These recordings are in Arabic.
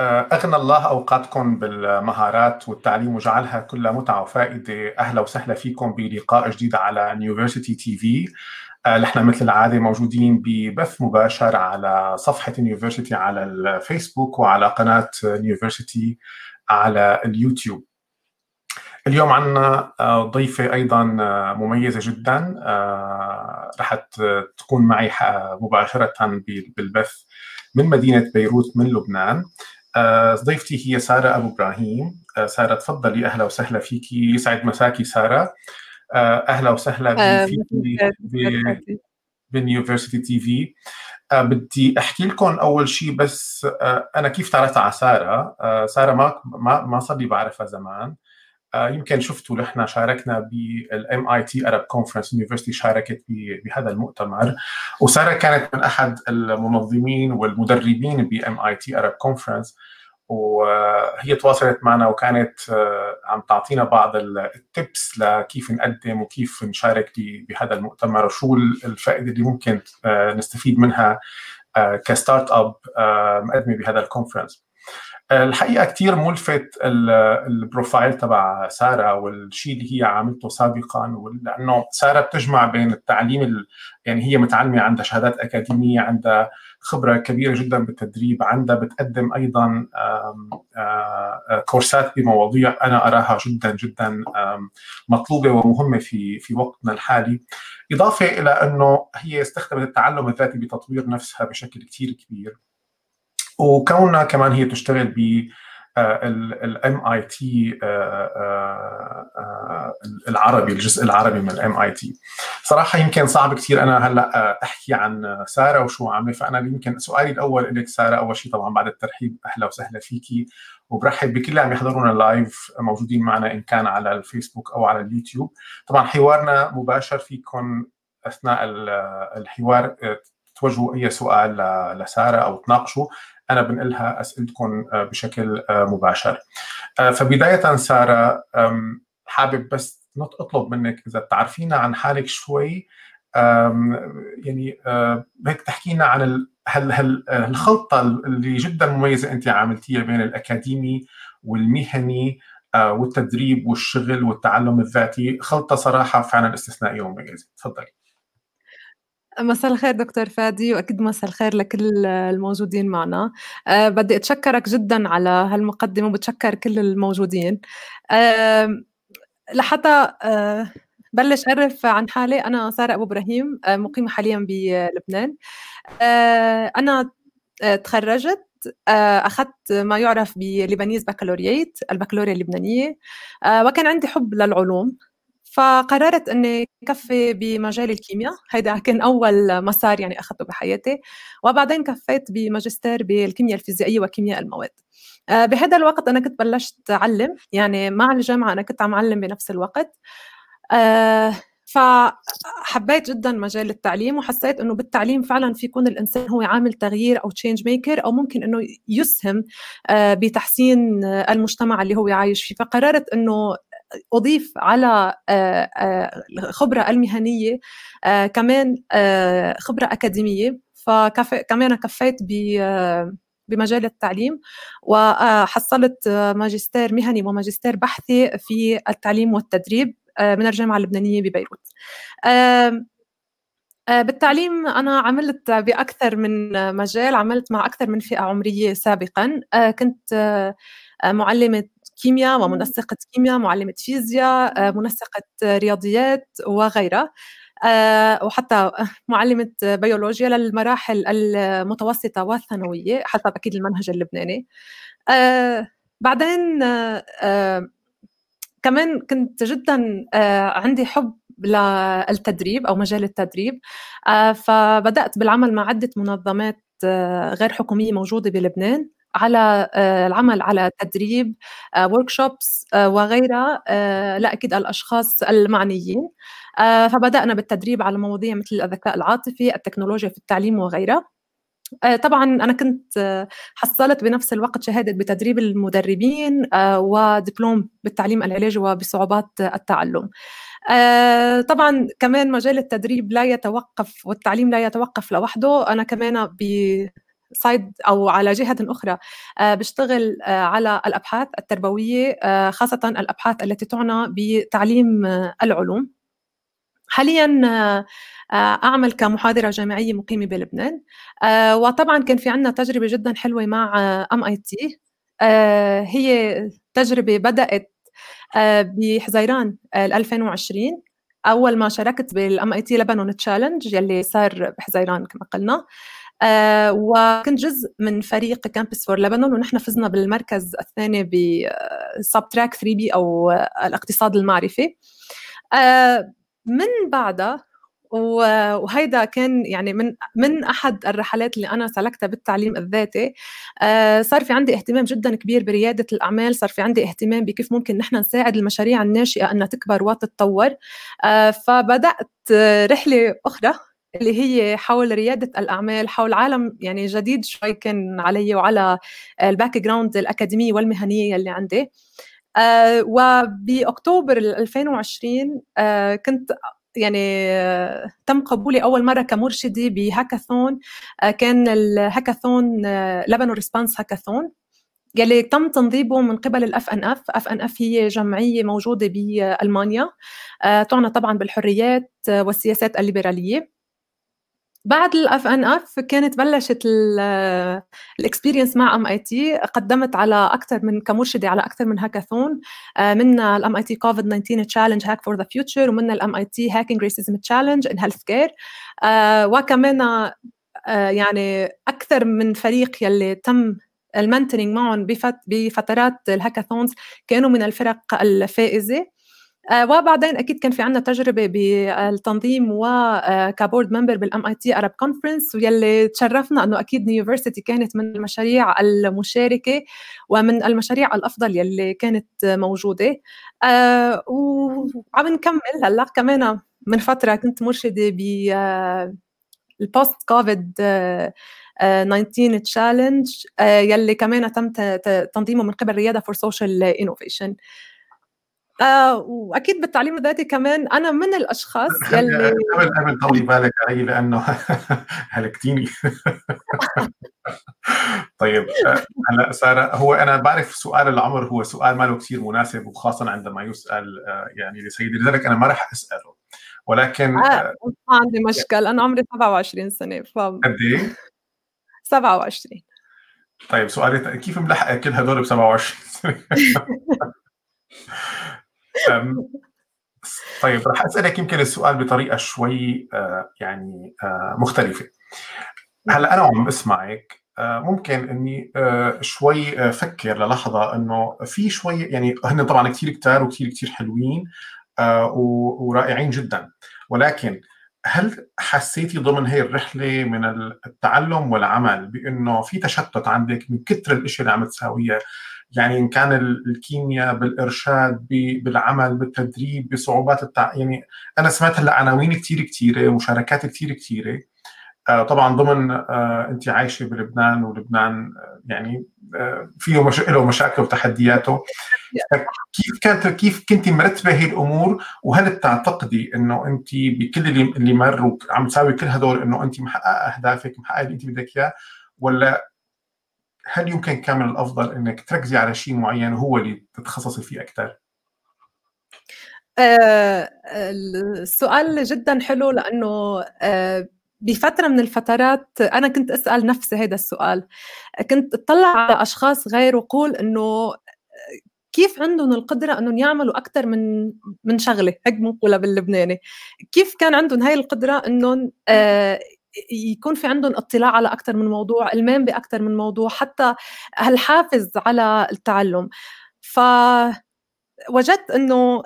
أغنى الله أوقاتكم بالمهارات والتعليم وجعلها كلها متعة وفائدة. أهلا وسهلا فيكم بلقاء جديد على نيوفرسيتي تي في نحن مثل العادة موجودين ببث مباشر على صفحة نيوفرسيتي على الفيسبوك وعلى قناة نيوفرسيتي على اليوتيوب. اليوم عندنا ضيفة أيضا مميزة جدا. رح تكون معي مباشرة بالبث من مدينة بيروت من لبنان. ضيفتي هي سارة أبو إبراهيم. سارة تفضلي. أهلا وسهلا فيكي يسعد مساكي سارة. أهلا وسهلا فيكي ب University TV. بدي أحكي لكم أول شيء بس أنا كيف تعرفت على سارة؟ سارة ما ما ما صار لي بعرفها زمان. يمكن شفتوا نحن شاركنا بال MIT Arab Conference University شاركت بهذا المؤتمر. وسارة كانت من أحد المنظمين والمدربين ب MIT Arab Conference وهي تواصلت معنا وكانت عم تعطينا بعض ال tips لكيف نقدم وكيف نشارك بهذا المؤتمر وشو الفائدة اللي ممكن نستفيد منها ك startup مقدمة بهذا ال conference الحقيقة كثير ملفت ال profile تبع سارة والشيء اللي هي عملته سابقا لأنه سارة بتجمع بين التعليم يعني هي متعلمة عندها شهادات أكاديمية عندها خبرة كبيرة جدا بالتدريب عندها بتقدم أيضا كورسات بمواضيع أنا أراها جدا جدا مطلوبة ومهمة في في وقتنا الحالي. إضافة إلى إنه هي استخدمت التعلم الذاتي بتطوير نفسها بشكل كثير كبير. وكونها كمان هي تشتغل ب الام اي تي العربي الجزء العربي من ال MIT صراحة يمكن صعب كثير أنا هلأ أحكي عن سارة وشو عاملة فأنا يمكن سؤالي الأول لك سارة أول شيء طبعا بعد الترحيب أهلا وسهلا فيكي. وبرحب بكل اللي عم يحضرونا live موجودين معنا إن كان على الفيسبوك أو على اليوتيوب. طبعا حوارنا مباشر فيكم أثناء الحوار توجهوا أي سؤال لسارة أو تناقشوا. أنا بنقلها أسئلتكم بشكل مباشر. فبداية سارة حابب بس أطلب منك إذا تعرفينا عن حالك شوي يعني هيك تحكي لنا عن هل هل الخلطة اللي جدا مميزة أنت عملتيها بين الأكاديمي والمهني والتدريب والشغل والتعلم الذاتي خلطة صراحة فعلا استثنائية ومميزة. تفضلي. مساء الخير دكتور فادي وأكيد مساء الخير لكل الموجودين معنا. أه بدي أتشكرك جدا على هالمقدمة وبتشكر كل الموجودين. أه لحتى أه بلش أعرف عن حالي أنا سارة أبو إبراهيم مقيمة حاليا بلبنان. أنا تخرجت أخذت ما يعرف بلبنيز بكالوريات البكالوريا اللبنانية. وكان عندي حب للعلوم. فقررت إني كفي بمجال الكيمياء. هيدا كان أول مسار يعني أخذته بحياتي. وبعدين كفيت بماجستير بالكيمياء الفيزيائية وكيمياء المواد. بهذا الوقت أنا كنت بلشت أعلم. يعني مع الجامعة أنا كنت عم أعلم بنفس الوقت. فحبيت جدا مجال التعليم وحسيت إنه بالتعليم فعلا في يكون الإنسان هو عامل تغيير أو change maker أو ممكن إنه يسهم بتحسين المجتمع اللي هو عايش فيه. فقررت إنه أضيف على الخبره المهنية كمان خبرة أكاديمية. فكمان كفيت بمجال التعليم وحصلت ماجستير مهني وماجستير بحثي في التعليم والتدريب من الجامعة اللبنانية ببيروت. بالتعليم أنا عملت بأكثر من مجال عملت مع أكثر من فئة عمرية سابقا. كنت معلمة كيمياء ومنسقة كيمياء معلمة فيزياء منسقة رياضيات وغيرها. وحتى معلمة بيولوجيا للمراحل المتوسطة والثانوية حسب أكيد المنهج اللبناني. بعدين كمان كنت جدا عندي حب للتدريب أو مجال التدريب. فبدأت بالعمل مع عدة منظمات غير حكومية موجودة بلبنان. على العمل على تدريب وركشوبس وغيرها لا أكيد الأشخاص المعنيين. فبدأنا بالتدريب على مواضيع مثل الذكاء العاطفي التكنولوجيا في التعليم وغيرها. طبعا أنا كنت حصلت بنفس الوقت شهادة بتدريب المدربين ودبلوم بالتعليم العلاجي وبصعوبات التعلم. طبعا كمان مجال التدريب لا يتوقف والتعليم لا يتوقف لوحده. أنا كمان سايد أو على جهة أخرى بشتغل على الأبحاث التربوية خاصة الأبحاث التي تعنى بتعليم العلوم. حاليا أعمل كمحاضرة جامعية مقيمة بلبنان وطبعا كان في عندنا تجربة جدا حلوة مع MIT هي تجربة بدأت بحزيران 2020 أول ما شاركت بال MIT لبنان challenge يلي صار بحزيران كما قلنا. آه وكنت جزء من فريق campus for لبنان ونحن فزنا بالمركز الثاني ب sub track 3 B أو الاقتصاد المعرفي. آه من بعدها وهيدا كان يعني من من أحد الرحلات اللي أنا سلكتها بالتعليم الذاتي. آه، صار في عندي اهتمام جدا كبير بريادة الأعمال صار في عندي اهتمام بكيف ممكن نحن نساعد المشاريع الناشئة انها تكبر وتتطور. آه، فبدأت رحلة أخرى اللي هي حول ريادة الأعمال حول عالم يعني جديد شوي كان علي وعلى ال background الأكاديمية والمهنية اللي عندي. آه وبأكتوبر 2020 آه كنت يعني تم قبولي أول مرة كمرشدة بهاكاثون آه، كان الهاكاثون لبنان response hackathon يلي تم تنظيمه من قبل ال FNF FNF هي جمعية موجودة بألمانيا آه، تعنى طبعا بالحريات والسياسات الليبرالية. بعد ال FNF كانت بلشت ال experience مع MIT قدمت على أكثر من كمرشدة على أكثر من هاكاثون منا ال MIT COVID 19 Challenge Hack for the Future ومنا ال MIT Hacking Racism Challenge in Healthcare وكمان آه، يعني أكثر من فريق يلي تم ال mentoring معهم بفترات ال hackathons كانوا من الفرق الفائزة. وبعدين أكيد كان في عندنا تجربة بالتنظيم وك board member بال MIT Arab Conference ويلي تشرفنا إنه أكيد Newversity كانت من المشاريع المشاركة ومن المشاريع الأفضل يلي كانت موجودة. آه، وعم نكمل هلأ كمان من فترة كنت مرشدة ب ال post COVID 19 challenge يلي كمان تم تنظيمه من قبل رياده for Social Innovation آه وأكيد بالتعليم الذاتي كمان. أنا من الأشخاص يلي قبل قبل طولي بالك علي لأنه هلكتيني. طيب هلا سارة هو أنا بعرف سؤال العمر هو سؤال ما له كثير مناسب وخاصه عندما يسأل آه، يعني لسيدي لذلك أنا ما راح أسأله. ولكن آه, آه، ما عندي مشكل. أنا عمري 27 سنة ف قد إيه؟ 27 طيب سؤالي كيف ملحقه كل هدول ب 27 سنة؟ طيب راح أسألك يمكن السؤال بطريقة شوي آه، يعني آه، مختلفة. هلا أنا وعم بسمعك آه، ممكن إني شوي فكر للحظة إنه في شوي يعني هن طبعا كثير كتار وكثير كثير حلوين ورائعين جدا. ولكن هل حسيتي ضمن هي الرحلة من التعلم والعمل بإنه في تشتت عندك من كثر الاشياء اللي عم تساويها يعني إن كان الكيمياء بالإرشاد بالعمل بالتدريب بصعوبات التع... يعني أنا سمعت هلأ عناوين كثير كثيره ومشاركات كثير كثيره آه طبعا ضمن آه انت عايشة بلبنان ولبنان آه يعني فيه مش... له مشاكل وتحدياته. كيف كانت كيف كنت مرتبة هي الأمور؟ وهل بتعتقدي إنه انت بكل اللي مر وعم تساوي كل هدول إنه انت محققه أهدافك محققه اللي انت بدك إياه؟ ولا هل يمكن كان من الأفضل إنك تركزي على شيء معين هو اللي تتخصصي فيه أكثر؟ آه السؤال جدا حلو لأنه آه بفترة من الفترات أنا كنت أسأل نفسي هذا السؤال. كنت أطلع على أشخاص غير وقول إنه كيف عندهم القدرة إنهم يعملوا أكثر من من شغلة؟ هيك بنقولها باللبناني. كيف كان عندهم هاي القدرة إنهم آه يكون في عندهم اطلاع على أكثر من موضوع إلمام باكثر من موضوع حتى هالحافز على التعلم. فوجدت إنه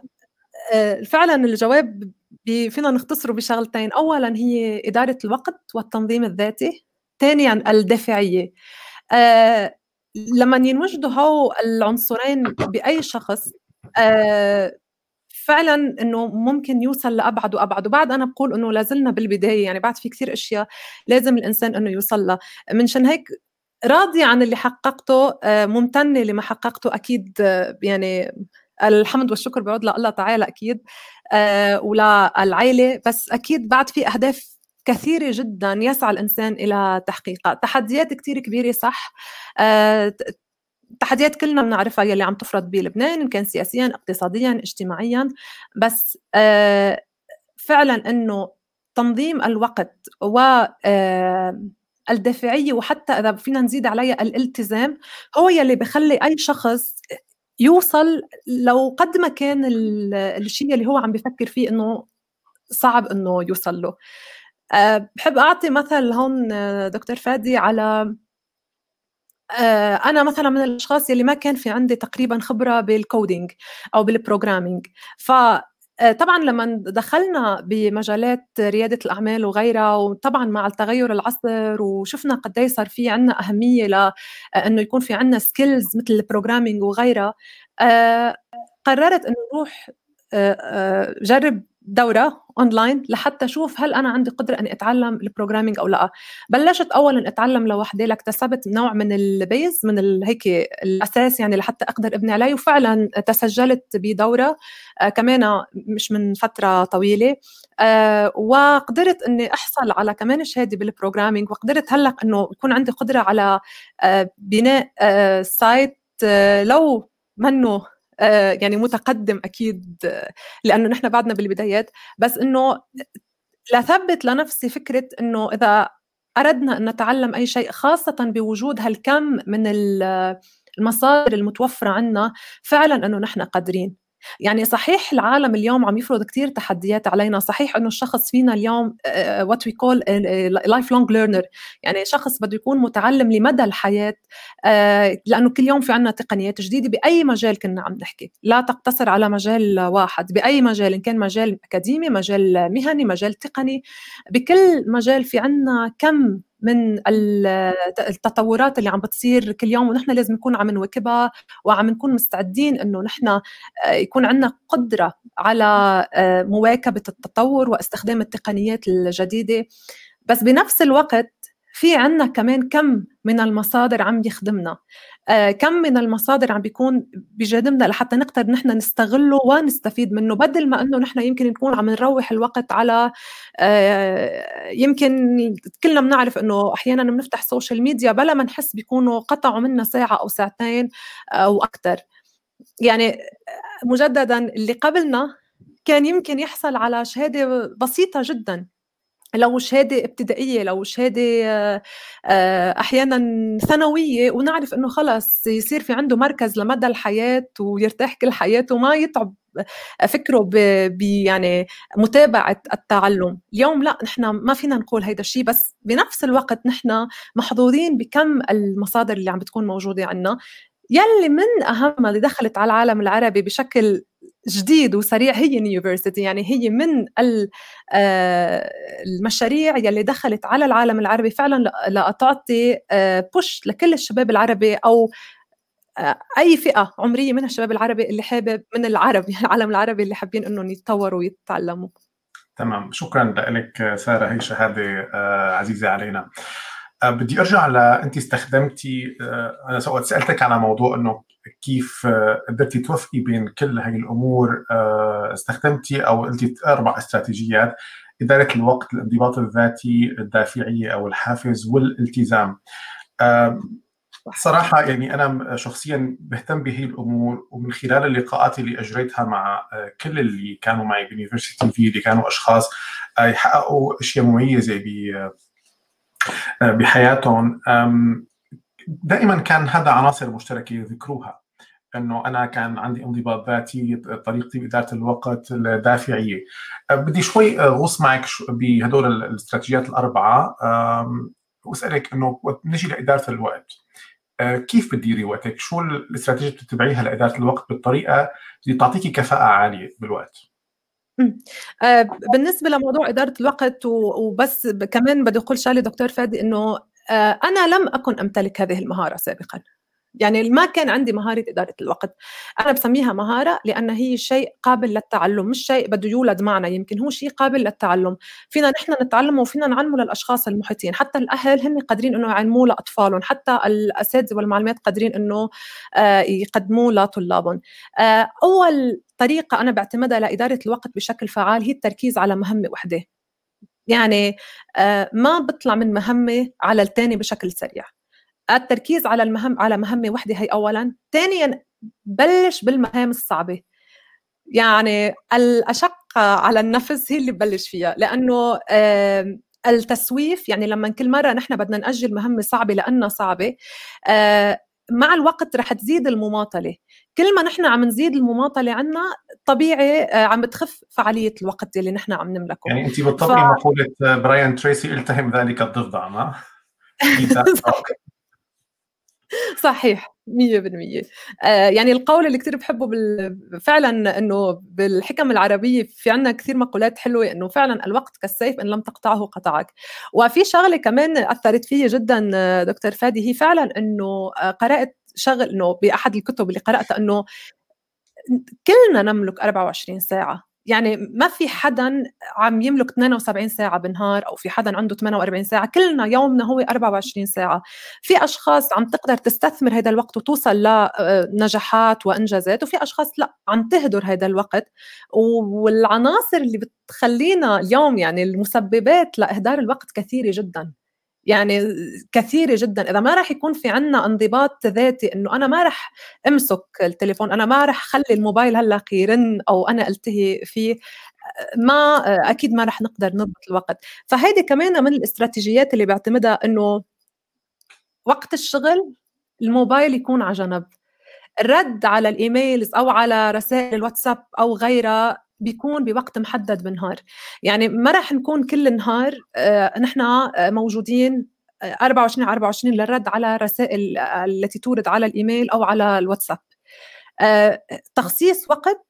آه، فعلا الجواب فينا نختصره بشغلتين. اولا هي إدارة الوقت والتنظيم الذاتي ثانيا الدافعيه أه لما ينوجدوا هو العنصرين بأي شخص أه فعلا إنه ممكن يوصل لأبعد وأبعد. وبعد أنا بقول إنه لازلنا بالبداية يعني بعد في كثير أشياء لازم الإنسان إنه يوصل لها. منشان هيك راضية عن اللي حققته آه، ممتنة لما حققته أكيد آه، يعني الحمد والشكر بيعود لله تعالى أكيد آه، وللعائلة بس أكيد بعد في أهداف كثيرة جدا يسعى الإنسان إلى تحقيقها. تحديات كتير كبيرة صح تحديات كلنا بنعرفها يلي عم تفرض بلبنان إن كان سياسيا اقتصاديا اجتماعيا. بس آه، فعلا إنه تنظيم الوقت و الدافعية وحتى إذا فينا نزيد عليها الالتزام هو يلي بخلي أي شخص يوصل لو قد ما كان الشيء اللي هو عم بفكر فيه إنه صعب إنه يوصل له. أه بحب أعطي مثل هون دكتور فادي على أنا مثلا من الأشخاص يلي ما كان في عندي تقريبا خبرة بال coding أو بال programming ف آه، طبعا لما دخلنا بمجالات ريادة الأعمال وغيرها وطبعا مع التغير العصر وشفنا قد إيه صار في عندنا أهمية لأنه آه، يكون في عندنا skills مثل ال programming وغيرها آه، قررت إنه أروح جرب دورة اونلاين لحتى أشوف هل أنا عندي قدرة إني أتعلم ال programming أو لا. بلشت اولا أتعلم لوحدي لاكتسبت نوع من ال base من هيك الأساس يعني لحتى أقدر أبني عليه وفعلا تسجلت بدورة آه كمان مش من فترة طويلة. آه وقدرت إني أحصل على كمان شهادة بال programming وقدرت هلأ إنه يكون عندي قدرة على آه بناء آه سايت آه لو منه يعني متقدم أكيد لأنه نحن بعدنا بالبدايات. بس إنه لثبت لنفسي فكرة إنه إذا أردنا أن نتعلم أي شيء خاصة بوجود هالكم من المصادر المتوفرة عنا فعلا إنه نحن قادرين. يعني صحيح العالم اليوم عم يفرض كثير تحديات علينا. صحيح إنه الشخص فينا اليوم what we call lifelong learner يعني شخص بده يكون متعلم لمدى الحياة آه، لأنه كل يوم في عنا تقنيات جديدة بأي مجال كنا عم نحكي. لا تقتصر على مجال واحد بأي مجال إن كان مجال أكاديمي مجال مهني مجال تقني. بكل مجال في عنا كم من التطورات اللي عم بتصير كل يوم ونحن لازم نكون عم نواكبها وعم نكون مستعدين إنه نحن آه، يكون عندنا قدرة على آه، مواكبة التطور واستخدام التقنيات الجديدة. بس بنفس الوقت في عنا كمان كم من المصادر عم يخدمنا. آه كم من المصادر عم بيكون بجانبنا لحتى نقدر نحن نستغله ونستفيد منه بدل ما إنه نحن يمكن نكون عم نروح الوقت على آه يمكن كلنا بنعرف إنه أحيانا بنفتح social media بلا ما نحس بيكونوا قطعوا منا ساعة أو ساعتين أو أكثر يعني مجددا اللي قبلنا كان يمكن يحصل على شهادة بسيطة جدا. لو شهادة ابتدائية لو شهادة آه، أحيانا ثانوية ونعرف إنه خلص يصير في عنده مركز لمدى الحياة ويرتاح كل حياته وما يتعب فكره ب يعني متابعة التعلم. اليوم لا نحن ما فينا نقول هيدا الشيء بس بنفس الوقت نحن محظوظين بكم المصادر اللي عم بتكون موجودة عنا. يلي من أهم اللي دخلت على العالم العربي بشكل جديد وسريع هي نيوفرسيتي يعني هي من آه، المشاريع يلي دخلت على العالم العربي فعلا لتعطي بوش آه، لكل الشباب العربي أو آه، أي فئة عمرية من الشباب العربي اللي حابب من العرب يعني العالم العربي اللي حابين إنهم يتطوروا ويتعلموا. تمام شكرا لك سارة هي شهادة عزيزة علينا. بدي أرجع ل أنت استخدمتي أنا سألتك على موضوع إنه كيف آه، قدرتي توفقي بين كل هاي الأمور آه، استخدمتي أو قلتي أربع استراتيجيات إدارة الوقت الانضباط الذاتي الدافعية أو الحافز والالتزام. صراحة يعني أنا شخصيا بهتم بهي الأمور ومن خلال اللقاءات اللي أجريتها مع آه، كل اللي كانوا معي بيونيفرسيتي في اللي كانوا أشخاص يحققوا أشياء مميزة بحياتهم. دائما كان هذا عناصر مشتركة يذكروها. إنه أنا كان عندي انضباط ذاتي طريقتي باداره الوقت الدافعية. أه، بدي شوي غوص معك بهدول الاستراتيجيات الأربعة. وأسألك إنه نجي لإدارة الوقت. أه، كيف بتديري وقتك؟ شو الاستراتيجية اللي بتتبعيها لإدارة الوقت بالطريقة اللي تعطيكي كفاءة عالية بالوقت؟ أه، بالنسبة لموضوع إدارة الوقت وبس كمان بدي أقول شغلة دكتور فادي إنه آه، أنا لم أكن أمتلك هذه المهارة سابقا. يعني ما كان عندي مهارة إدارة الوقت. أنا بسميها مهارة لأن هي شيء قابل للتعلم مش شيء بده يولد معنا يمكن هو شيء قابل للتعلم. فينا نحن نتعلمه وفينا نعلمه للأشخاص المحيطين. حتى الأهل هن قادرين أنه يعلموه لأطفالهم. حتى الأساتذة والمعلمات قادرين أنه آه، يقدموه لطلابهم. آه، أول طريقة أنا بعتمدها لإدارة الوقت بشكل فعال هي التركيز على مهمة وحدة. يعني ما بطلع من مهمة على الثاني بشكل سريع. التركيز على المهم على مهمة وحدة هي أولا. ثانيا بلش بالمهام الصعبة. يعني الأشق على النفس هي اللي ببلش فيها. لأنه التسويف يعني لما كل مرة نحن بدنا نأجل مهمة صعبة لأنها صعبة مع الوقت رح تزيد المماطلة. كل ما نحن عم نزيد المماطلة عنا طبيعي آه، عم بتخف فعالية الوقت اللي نحن عم نملكه. يعني انت بتطبقي ف... مقوله براين تريسي التهم ذلك الضفدع ما؟ صحيح 100% آه يعني القول اللي كثير بحبه بال... فعلا إنه بالحكم العربية في عنا كثير مقولات حلوة إنه فعلا الوقت كالسيف إن لم تقطعه قطعك. وفي شغلة كمان أثرت فيي جدا آه، دكتور فادي هي فعلا إنه آه، قرات شغل إنه بأحد الكتب اللي قرأتها إنه كلنا نملك 24 ساعة. يعني ما في حدا عم يملك 72 ساعة بالنهار أو في حدا عنده 48 ساعة. كلنا يومنا هو 24 ساعة. في أشخاص عم تقدر تستثمر هذا الوقت وتوصل لنجاحات وإنجازات وفي أشخاص لا عم تهدر هذا الوقت. والعناصر اللي بتخلينا اليوم يعني المسببات لإهدار الوقت كثيرة جدا. يعني كثيرة جدا. إذا ما راح يكون في عنا انضباط ذاتي إنه أنا ما راح أمسك التليفون أنا ما راح خلي الموبايل هلأ يرن أو أنا ألتهي فيه ما أكيد ما راح نقدر نضبط الوقت. فهيدي كمان من الاستراتيجيات اللي بعتمدها إنه وقت الشغل الموبايل يكون على جنب. الرد على الإيميلز أو على رسائل الواتساب أو غيرها بيكون بوقت محدد بالنهار. يعني ما راح نكون كل النهار آه، نحن آه، موجودين 24 على 24 للرد على الرسائل التي تورد على الإيميل أو على الواتساب. آه، تخصيص وقت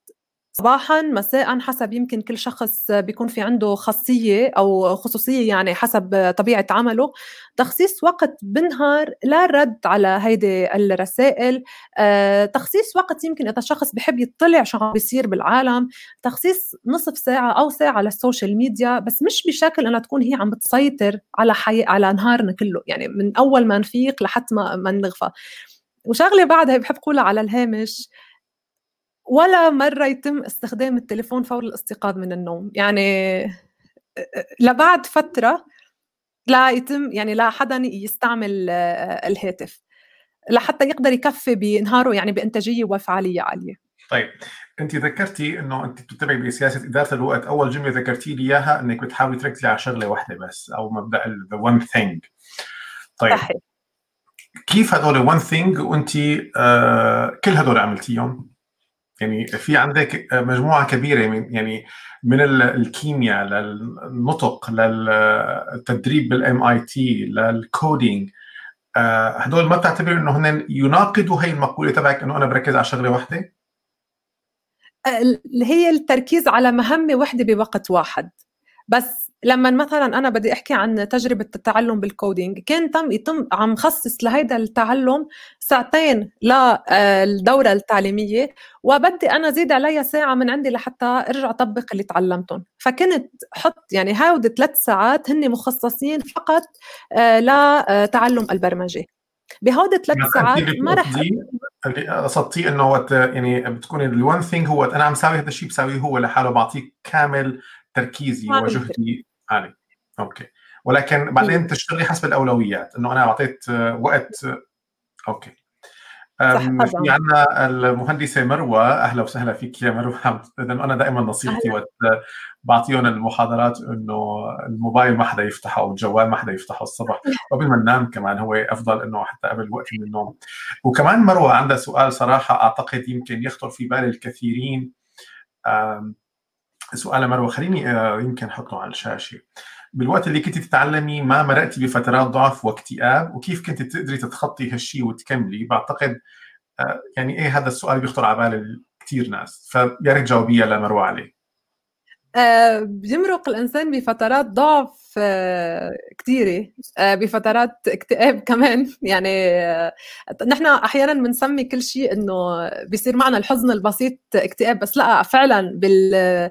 صباحا مساء حسب يمكن كل شخص بيكون في عنده خاصية أو خصوصية يعني حسب طبيعة عمله. تخصيص وقت بالنهار للرد على هيدي الرسائل. آه، تخصيص وقت يمكن إذا شخص بحب يطلع شو عم بيصير بالعالم. تخصيص نصف ساعة أو ساعة لل social media بس مش بشكل إنها تكون هي عم بتسيطر على حي... على نهارنا كله يعني من أول ما نفيق لحتى ما, نغفى. وشغلة بعدها بحب قولها على الهامش. ولا مرة يتم استخدام التليفون فور الاستيقاظ من النوم يعني لبعد فترة لا يتم يعني لا حدا يستعمل الهاتف لحتى يقدر يكفي بنهاره يعني بإنتاجية وفعاليه عالية. طيب أنت ذكرتي إنه أنت بتتبعي بسياسة إدارة الوقت أول جملة ذكرتي لي إياها إنك بتحاولي تركزي على شغلة واحدة بس أو مبدأ the one thing طيب صحيح. كيف هدول one thing وأنت آه كل هدول عملتيهم يعني في عندك مجموعة كبيرة من يعني من الكيمياء للنطق للتدريب بال MIT لل coding هدول ما بتعتبر إنه هن يناقضوا هي المقولة تبعك إنه أنا بركز على شغلة واحدة؟ اللي هي التركيز على مهمة واحدة بوقت واحد بس لما مثلا أنا بدي أحكي عن تجربة التعلم بالكودينج كان تم يتم عم خصص لهيدا التعلم ساعتين للدوره التعليمية وبدي أنا زيد عليها ساعة من عندي لحتى أرجع أطبق اللي تعلمتهم. فكنت حط يعني هاود ثلاث ساعات هن مخصصين فقط آه، لتعلم البرمجة. بهودي ثلاث ساعات ما رح اللي قصدتيه إنه وقت يعني بتكون ال one thing هو أنا عم ساوي هذا الشيء بساويه هو لحاله بعطيك كامل تركيزي وجهدي عالي okay. ولكن بعدين تشتغلي حسب الأولويات إنه أنا أعطيت وقت okay. في عندنا المهندسة مروة. أهلا وسهلا فيك يا مروة. اذا أنا دائما نصيحتي وقت بعطيهم المحاضرات إنه الموبايل ما حدا يفتحه أو الجوال ما حدا يفتحه الصبح. قبل ما ننام كمان هو أفضل إنه حتى قبل وقت من النوم. وكمان مروة عندها سؤال صراحة أعتقد يمكن يخطر في بال الكثيرين. سؤال مروة خليني آه، يمكن أحطه على الشاشة. بالوقت اللي كنت تتعلمي ما مرقتي بفترات ضعف واكتئاب؟ وكيف كنت تقدري تتخطي هالشيء وتكملي؟ بعتقد آه، يعني إيه هذا السؤال بيخطر على بال كثير ناس. فيا ريت تجاوبيها لمروة عليه. بيمرق الإنسان بفترات ضعف كثيره بفترات اكتئاب كمان. يعني نحن أحيانا بنسمي كل شيء إنه بيصير معنا الحزن البسيط اكتئاب بس لا فعلا بال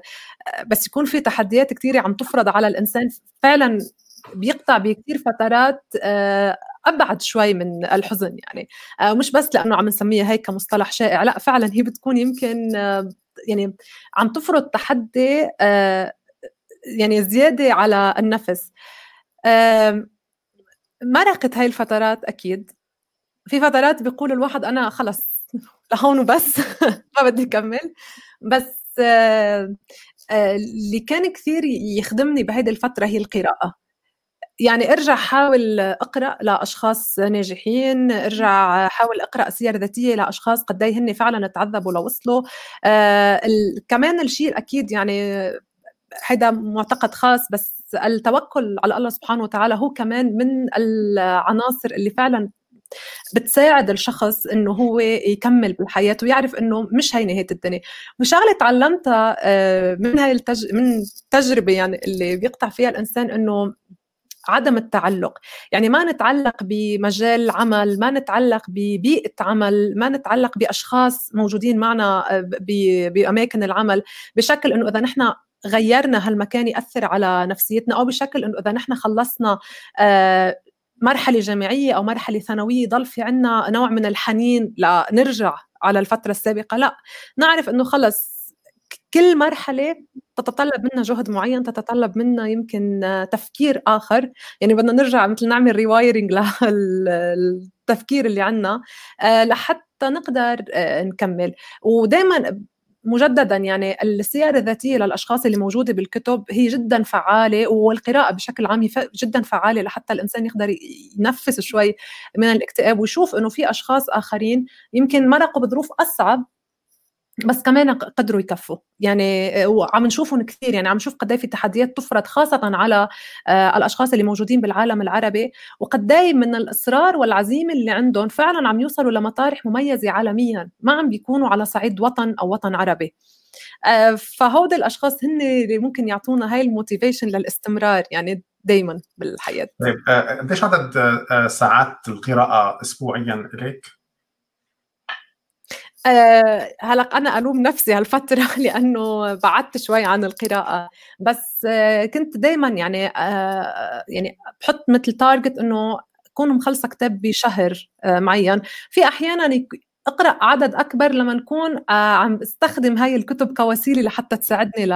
بس يكون في تحديات كثيره عم تفرض على الإنسان فعلا بيقطع بكثير فترات أبعد شوي من الحزن يعني. مش بس لأنه عم نسميها هيك كمصطلح شائع لا فعلا هي بتكون يمكن يعني عم تفرض تحدي يعني زيادة على النفس. مرقت هاي الفترات أكيد. في فترات بيقول الواحد أنا خلص لهون وبس ما بدي أكمل. بس اللي كان كثير يخدمني بهيدي الفترة هي القراءة. يعني ارجع حاول اقرأ لأشخاص ناجحين ارجع حاول اقرأ سير ذاتية لأشخاص قد إيه هن فعلا تعذبوا لوصلوا. آه كمان الشيء الاكيد يعني هيدا معتقد خاص بس التوكل على الله سبحانه وتعالى هو كمان من العناصر اللي فعلا بتساعد الشخص إنه هو يكمل بالحياة ويعرف إنه مش هي نهاية الدنيا. وشغلة تعلمتها آه، من هاي التج... من التجربه يعني اللي بيقطع فيها الإنسان إنه عدم التعلق. يعني ما نتعلق بمجال عمل ما نتعلق ببيئة عمل ما نتعلق بأشخاص موجودين معنا آه، بأماكن العمل بشكل أنه إذا نحن غيرنا هالمكان يأثر على نفسيتنا أو بشكل إنه إذا نحن خلصنا آه، مرحلة جامعية أو مرحلة ثانوية ضل في عنا نوع من الحنين لنرجع على الفترة السابقة لا. نعرف إنه خلص كل مرحلة تتطلب منا جهد معين تتطلب منا يمكن تفكير آخر. يعني بدنا نرجع مثل نعمل ريوايرنج للتفكير اللي عنا آه، لحتى نقدر آه، نكمل. ودائما مجددا يعني السير الذاتية للأشخاص اللي موجودة بالكتب هي جدا فعالة والقراءة بشكل عام هي جدا فعالة لحتى الإنسان يقدر ينفس شوي من الاكتئاب ويشوف إنه في أشخاص آخرين يمكن مرقوا بظروف أصعب بس كمان قدروا يكفوا. يعني وعم نشوفهم كثير. يعني عم نشوف قد في تحديات تفرض خاصة على آه، الأشخاص اللي موجودين بالعالم العربي. وقد من الإصرار والعزيمة اللي عندهم فعلا عم يوصلوا لمطارح مميزة عالميا. ما عم بيكونوا على صعيد وطن أو وطن عربي. آه، فهود الأشخاص هن اللي ممكن يعطونا هاي الموتيفيشن للاستمرار يعني دايما بالحياة. طيب آه، قديش عدد ساعات القراءة أسبوعيا إليك؟ آه هلا أنا ألوم نفسي هالفترة لأنه بعدت شوي عن القراءة. بس آه كنت دائما يعني آه يعني بحط مثل تارجت إنه أكون مخلصة كتاب بشهر آه معين. في أحيانا أقرأ عدد أكبر لما نكون عم استخدم هاي الكتب كوسيلة لحتى تساعدني ل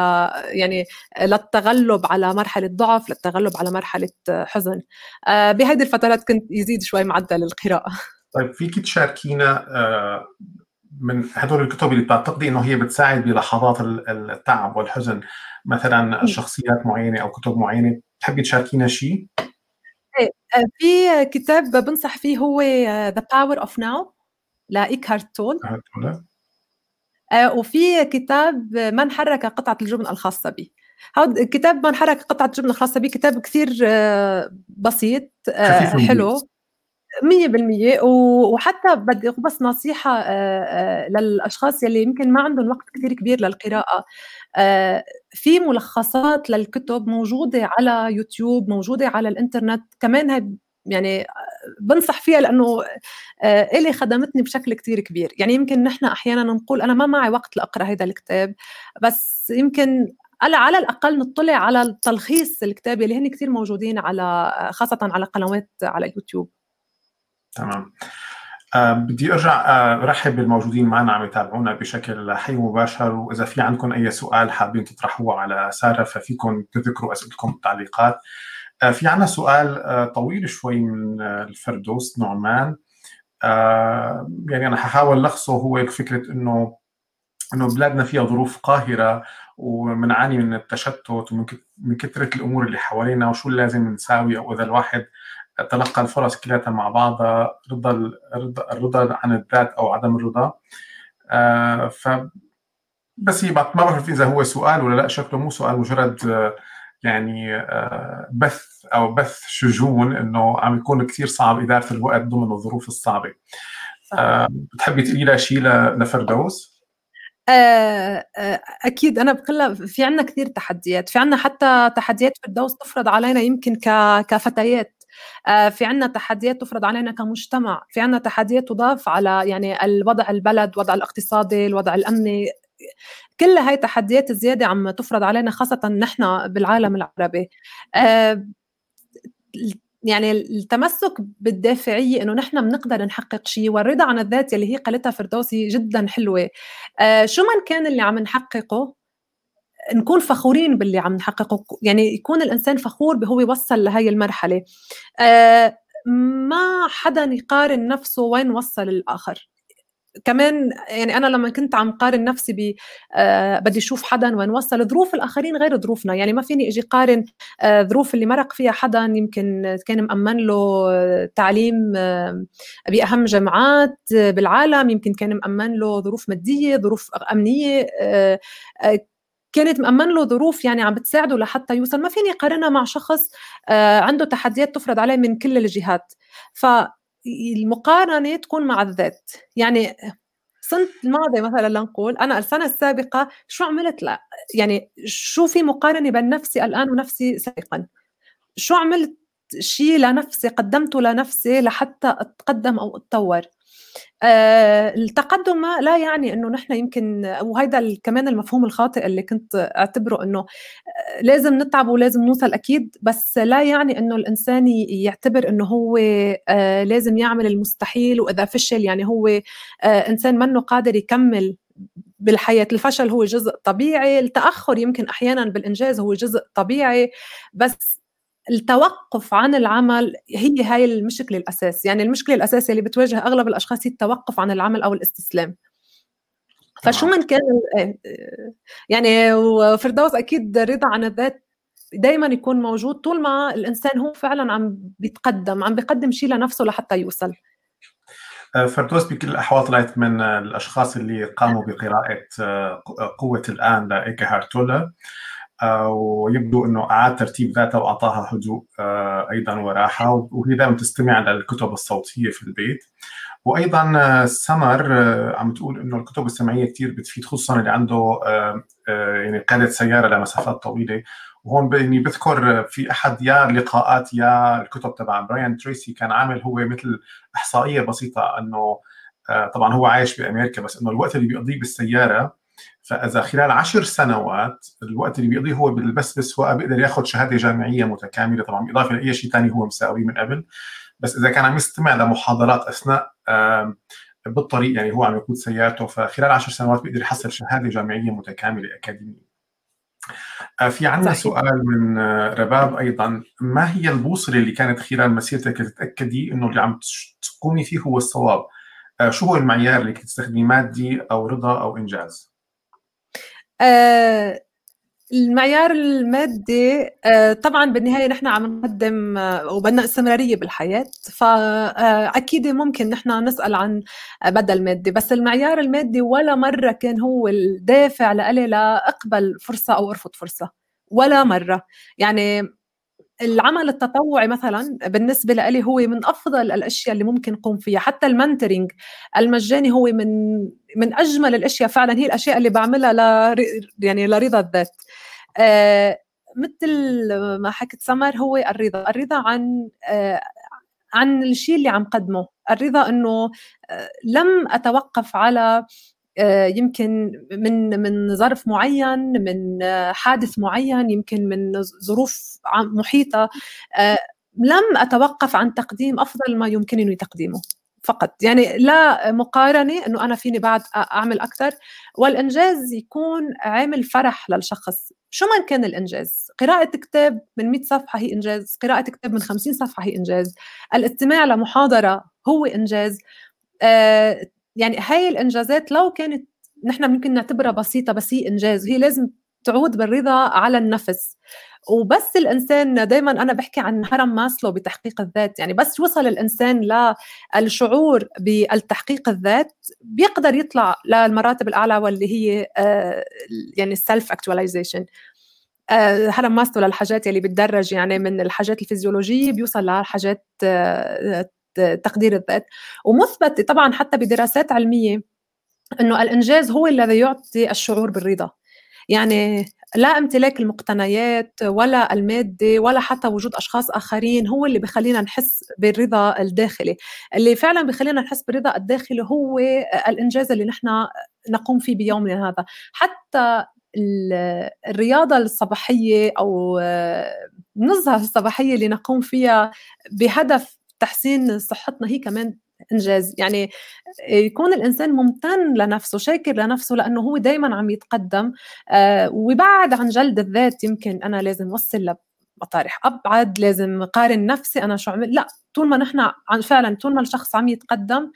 يعني للتغلب على مرحلة ضعف للتغلب على مرحلة حزن. بهيدي الفترات كنت يزيد شوي معدل القراءة. طيب فيك تشاركينا من هدول الكتب اللي بتعتقدي إنه هي بتساعد بلحظات التعب والحزن. مثلا شخصيات معينة أو كتب معينة. بتحبي تشاركينا شيء؟ إيه آه، في كتاب بنصح فيه هو The Power of Now ل Eckhart Tolle وفي كتاب من حرك قطعة الجبن الخاصة بي. هذا كتاب من حرك قطعة الجبن الخاصة بي كتاب كثير آه، بسيط آه، حلو. مية بالمية. وحتى بدي بس نصيحة آه، آه، للأشخاص يلي يمكن ما عندهم وقت كثير كبير للقراءة. آه، في ملخصات للكتب موجودة على يوتيوب موجودة على الإنترنت. كمان هي يعني بنصح فيها لأنه إلي خدمتني بشكل كتير كبير. يعني يمكن نحن أحيانا نقول أنا ما معي وقت لأقرأ هذا الكتاب بس يمكن على الأقل نطلع على تلخيص الكتاب اللي هن كثير موجودين على خاصة على قنوات على اليوتيوب. تمام. أه بدي أرجع ارحب بالموجودين معنا عم يتابعونا بشكل حي ومباشر. وإذا في عندكم أي سؤال حابين تطرحوه على سارة ففيكم تذكروا أسئلتكم بالتعليقات أه في عنا سؤال أه طويل شوي من الفردوس نعمان. يعني أنا ححاول لخصه هو فكرة إنه إنه بلادنا فيها ظروف قاهرة ومنعاني من التشتت ومن كثره الأمور اللي حوالينا وشو لازم نساوي أو إذا الواحد تلقى الفرص كلها مع بعضها رضا الرضا عن الذات أو عدم الرضا. آه ف بس هي ما بعرف إذا هو سؤال ولا لا شكله مو سؤال مجرد يعني آه بث أو بث شجون إنه عم يكون كثير صعب إدارة الوقت ضمن الظروف الصعبة. آه بتحبي تقولي لها شيء لفردوس؟ أكيد. أنا بقول في عنا كثير تحديات. في عنا حتى تحديات فردوس تفرض علينا يمكن كفتيات. في عنا تحديات تفرض علينا كمجتمع في عنا تحديات تضاف على يعني الوضع البلد وضع الاقتصادي الوضع الأمني. كل هاي تحديات زيادة عم تفرض علينا خاصة نحن بالعالم العربي. آه، يعني التمسك بالدافعية إنه نحن بنقدر نحقق شيء والرضا عن الذات اللي هي قالتها فردوسي جدا حلوة. آه، شو ما كان اللي عم نحققه؟ نكون فخورين باللي عم نحققه يعني يكون الإنسان فخور بهو وصل لهي المرحلة. آه ما حدا يقارن نفسه وين وصل الآخر. كمان يعني أنا لما كنت عم قارن نفسي ب آه بدي أشوف حدا وين وصل ظروف الآخرين غير ظروفنا. يعني ما فيني إجي قارن آه ظروف اللي مرق فيها حدا يمكن كان مأمن له تعليم آه بأهم جامعات بالعالم يمكن كان مأمن له ظروف مادية ظروف أمنية آه آه كانت مأمن له ظروف يعني عم بتساعده لحتى يوصل. ما فيني قارنها مع شخص آه عنده تحديات تفرض عليه من كل الجهات. ف المقارنة تكون مع الذات. يعني السنة الماضية مثلا لنقول أنا السنة السابقة شو عملت؟ لا يعني شو في مقارنة بين نفسي الآن ونفسي سابقا؟ شو عملت شيء لنفسي قدمته لنفسي لحتى أتقدم أو أتطور؟ التقدم لا يعني إنه نحن يمكن وهيدا كمان المفهوم الخاطئ اللي كنت أعتبره إنه آه، لازم نتعب ولازم نوصل أكيد بس لا يعني إنه الإنسان يعتبر إنه هو آه، لازم يعمل المستحيل وإذا فشل يعني هو إنسان منه قادر يكمل بالحياة. الفشل هو جزء طبيعي التأخر يمكن أحيانا بالإنجاز هو جزء طبيعي بس التوقف عن العمل هي هاي المشكلة الأساس. يعني المشكلة الأساسية اللي بتواجه أغلب الأشخاص هي التوقف عن العمل أو الاستسلام. فشو من كان إيه، يعني وفردوس أكيد رضا عن الذات دائما يكون موجود. طول ما الإنسان هو فعلا عم بيتقدم عم بيقدم شيء لنفسه لحتى يوصل. آه، فردوس بكل الأحوال طلعت من الأشخاص اللي قاموا بقراءة آه، قوة الآن لإيكهارت تولا. ويبدو إنه أعاد ترتيب ذاتها وأعطاها هدوء آه، أيضا وراحة. وهي دائما تستمع للكتب الصوتية في البيت. وأيضا آه، سمر آه، عم تقول إنه الكتب السمعية كثير بتفيد خصوصا اللي عنده يعني قيادة سيارة لمسافات طويلة. وهون يعني بذكر في أحد يا اللقاءات يا الكتب تبع براين تريسي كان عامل هو مثل إحصائية بسيطة إنه طبعا هو عايش بأمريكا بس إنه الوقت اللي بيقضيه بالسيارة فإذا خلال عشر سنوات الوقت اللي بيقضيه هو بس بالسواقه بيقدر ياخذ شهادة جامعية متكاملة. طبعا بالإضافة لأي شيء ثاني هو مساوي من قبل. بس إذا كان عم يستمع لمحاضرات أثناء بالطريق يعني هو عم يقود سيارته فخلال عشر سنوات بيقدر يحصل شهادة جامعية متكاملة أكاديمية. آه، في عندنا سؤال من آه، رباب أيضا. ما هي البوصلة اللي كانت خلال مسيرتك تتاكدي إنه اللي عم تقومي فيه هو الصواب؟ آه، شو هو المعيار اللي كنت تستخدميه مادي أو رضا أو إنجاز؟ المعيار المادي آه، طبعا بالنهاية نحن عم نقدم آه، وبدنا استمرارية بالحياة فاكيد ممكن نحن نسأل عن بدل مادي بس المعيار المادي ولا مرة كان هو الدافع لإلي لاقبل فرصة أو أرفض فرصة ولا مرة. يعني العمل التطوعي مثلا بالنسبة لي هو من أفضل الأشياء اللي ممكن نقوم فيها حتى المنتورنج المجاني هو من من أجمل الأشياء فعلا هي الأشياء اللي بعملها ل يعني لرضا الذات. آه مثل ما حكت سمر هو الرضا الرضا عن آه عن الشيء اللي عم قدمه. الرضا إنه آه لم أتوقف على يمكن من من ظرف معين من آه، حادث معين يمكن من ظروف محيطة. آه، لم أتوقف عن تقديم أفضل ما يمكنني تقديمه فقط. يعني لا مقارنة إنه أنا فيني بعد أعمل أكثر والإنجاز يكون عامل فرح للشخص. شو ما كان الإنجاز؟ قراءة كتاب من 100 صفحة هي إنجاز قراءة كتاب من 50 صفحة هي إنجاز. الاستماع لمحاضرة هو إنجاز. يعني هاي الإنجازات لو كانت نحن ممكن نعتبرها بسيطة بس هي إنجاز هي لازم تعود بالرضا على النفس. وبس الإنسان دائما أنا بحكي عن هرم ماسلو بتحقيق الذات يعني بس وصل الإنسان للشعور بالتحقيق الذات بيقدر يطلع للمراتب الأعلى واللي هي آه، يعني ال self actualization هرم ماسلو للحاجات اللي بتدرج يعني من الحاجات الفيزيولوجية بيوصل لحاجات آه، تقدير الذات. ومثبت طبعا حتى بدراسات علمية إنه الإنجاز هو الذي يعطي الشعور بالرضا. يعني لا امتلاك المقتنيات ولا المادة ولا حتى وجود أشخاص آخرين هو اللي بخلينا نحس بالرضا الداخلي. اللي فعلا بخلينا نحس بالرضا الداخلي هو الإنجاز اللي نحن نقوم فيه بيومنا هذا. حتى الرياضة الصباحية أو النزهة الصباحية اللي نقوم فيها بهدف تحسين صحتنا هي كمان إنجاز. يعني يكون الإنسان ممتن لنفسه شاكر لنفسه لأنه هو دائما عم يتقدم. آه ويبعد عن جلد الذات يمكن أنا لازم أوصل مطارح أبعد لازم قارن نفسي أنا شو عمل. لا طول ما نحن فعلا طول ما الشخص عم يتقدم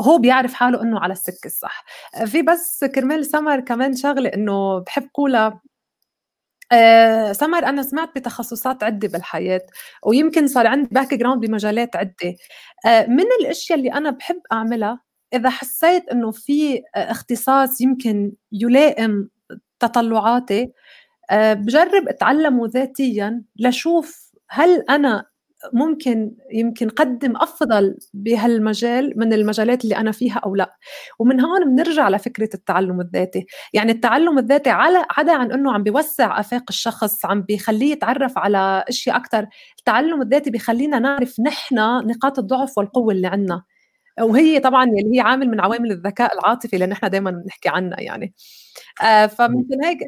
هو بيعرف حاله إنه على السكة الصح. في بس كرمال سمر كمان شغلة إنه بحب قولها آه سمر أنا سمعت بتخصصات عدة بالحياة ويمكن صار عندي background بمجالات عدة. آه من الأشياء اللي أنا بحب أعملها إذا حسيت إنه في اختصاص يمكن يلائم تطلعاتي آه بجرب أتعلمه ذاتيا لشوف هل أنا ممكن يمكن قدم أفضل بهالمجال من المجالات اللي أنا فيها أو لا. ومن هون بنرجع لفكرة التعلم الذاتي. يعني التعلم الذاتي على عدا عن إنه عم بيوسع آفاق الشخص عم بيخليه يتعرف على أشياء أكثر التعلم الذاتي بيخلينا نعرف نحن نقاط الضعف والقوة اللي عندنا. وهي طبعا اللي هي عامل من عوامل الذكاء العاطفي اللي نحن دائما بنحكي عنها يعني. آه فممكن هيك؟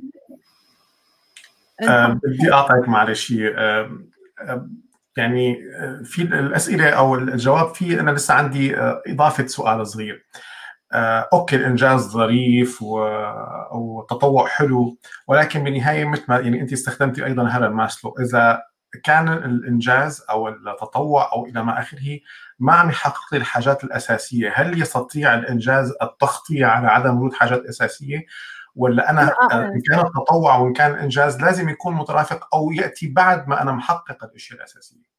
آه بدي اعطيك معلش آه يعني آه، في الأسئلة أو الجواب في أنا لسه عندي آه، إضافة سؤال صغير آه، okay الإنجاز ظريف والتطوع حلو ولكن بالنهاية مثل ما يعني أنت استخدمتي أيضا هذا ماسلو إذا كان الإنجاز أو التطوع أو إلى ما آخره ما عم يحقق لي الحاجات الأساسية، هل يستطيع الإنجاز التغطية على عدم وجود حاجات أساسية؟ ولا أنا إن كان التطوع وإن كان الانجاز لازم يكون مترافق أو يأتي بعد ما أنا محقق الأشياء الأساسية.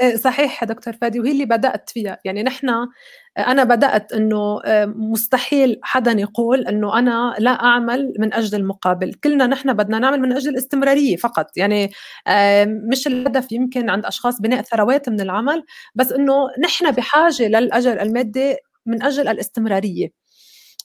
آه، صحيح دكتور فادي وهي اللي بدأت فيها. يعني نحن أنا بدأت إنه آه، مستحيل حدا يقول إنه أنا لا أعمل من أجل المقابل. كلنا نحن بدنا نعمل من أجل الاستمرارية فقط. يعني آه، مش الهدف يمكن عند أشخاص بناء ثروات من العمل بس إنه نحن بحاجة للأجر المادي من أجل الاستمرارية.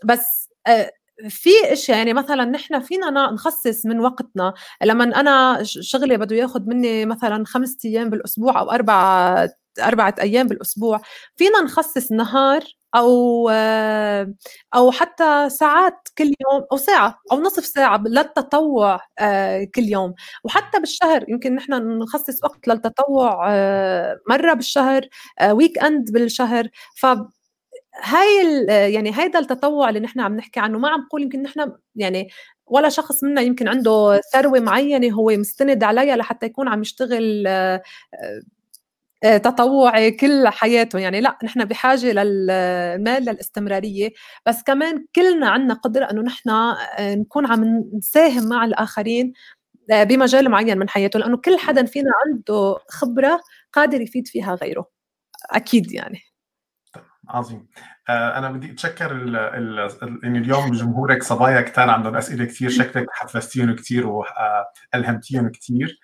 بس آه، في اشياء يعني مثلا نحن فينا نخصص من وقتنا لما أنا شغلي بده ياخذ مني مثلا خمسة أيام بالأسبوع أو اربعة أربعة أيام بالأسبوع فينا نخصص نهار أو آه، أو حتى ساعات كل يوم أو ساعة أو نصف ساعة للتطوع آه، كل يوم. وحتى بالشهر يمكن نحن نخصص وقت للتطوع مرة بالشهر ويك أند بالشهر. ف هاي يعني هيدا التطوع اللي نحن عم نحكي عنه. ما عم نقول يمكن نحن يعني ولا شخص منا يمكن عنده ثروة معينة هو مستند عليها لحتى يكون عم يشتغل آه، آه، تطوعي كل حياته. يعني لا نحن بحاجة للمال للاستمرارية. بس كمان كلنا عندنا قدرة إنه نحن آه، نكون عم نساهم مع الآخرين بمجال معين من حياته. لأنه كل حدا فينا عنده خبرة قادر يفيد فيها غيره. أكيد يعني. عظيم. آه، أنا بدي أتشكر إن اليوم جمهورك صبايا كثار عندهم أسئلة كثير شكلك حفزتيهم كثير والهمتيهم كثير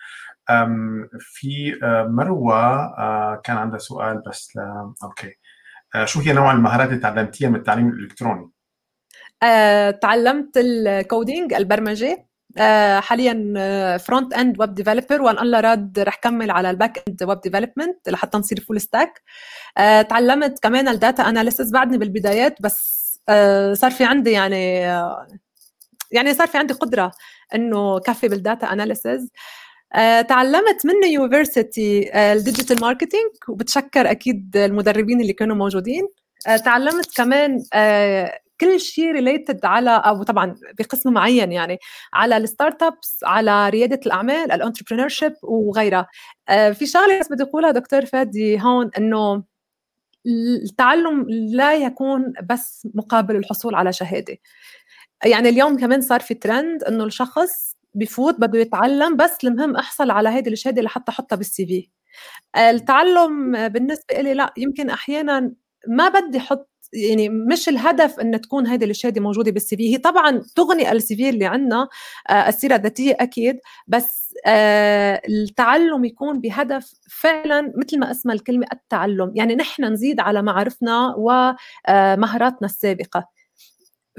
في آه، مروة آه، كان عندها سؤال بس لا أوكي. شو هي نوع المهارات اللي تعلمتيها من التعليم الإلكتروني؟ تعلمت ال coding البرمجة. آه، حاليا front end web developer وإن الله راد رح كمل على ال back end web development لحتى نصير full stack تعلمت كمان ال data analysis بعدني بالبدايات بس آه، صار في عندي يعني آه، يعني صار في عندي قدرة إنه كفي بال data analysis تعلمت من university ال digital marketing وبتشكر أكيد المدربين اللي كانوا موجودين. تعلمت كمان كل شيء related على أو طبعا بقسم معين يعني على ال startups على ريادة الأعمال ال entrepreneurship وغيرها. آه، في شغلة بس بدي أقولها دكتور فادي هون إنه التعلم لا يكون بس مقابل الحصول على شهادة. يعني اليوم كمان صار في ترند إنه الشخص بفوت بده يتعلم بس المهم أحصل على هيدي الشهادة لحتى أحطها بال CV التعلم بالنسبة لي لا يمكن أحيانا ما بدي أحط يعني مش الهدف إن تكون هذه الشهاده موجودة بال CV. هي طبعا تغني ال CV اللي عندنا آه، السيرة الذاتية أكيد بس آه، التعلم يكون بهدف فعلا مثل ما اسمها الكلمة التعلم. يعني نحن نزيد على معارفنا ومهاراتنا السابقة.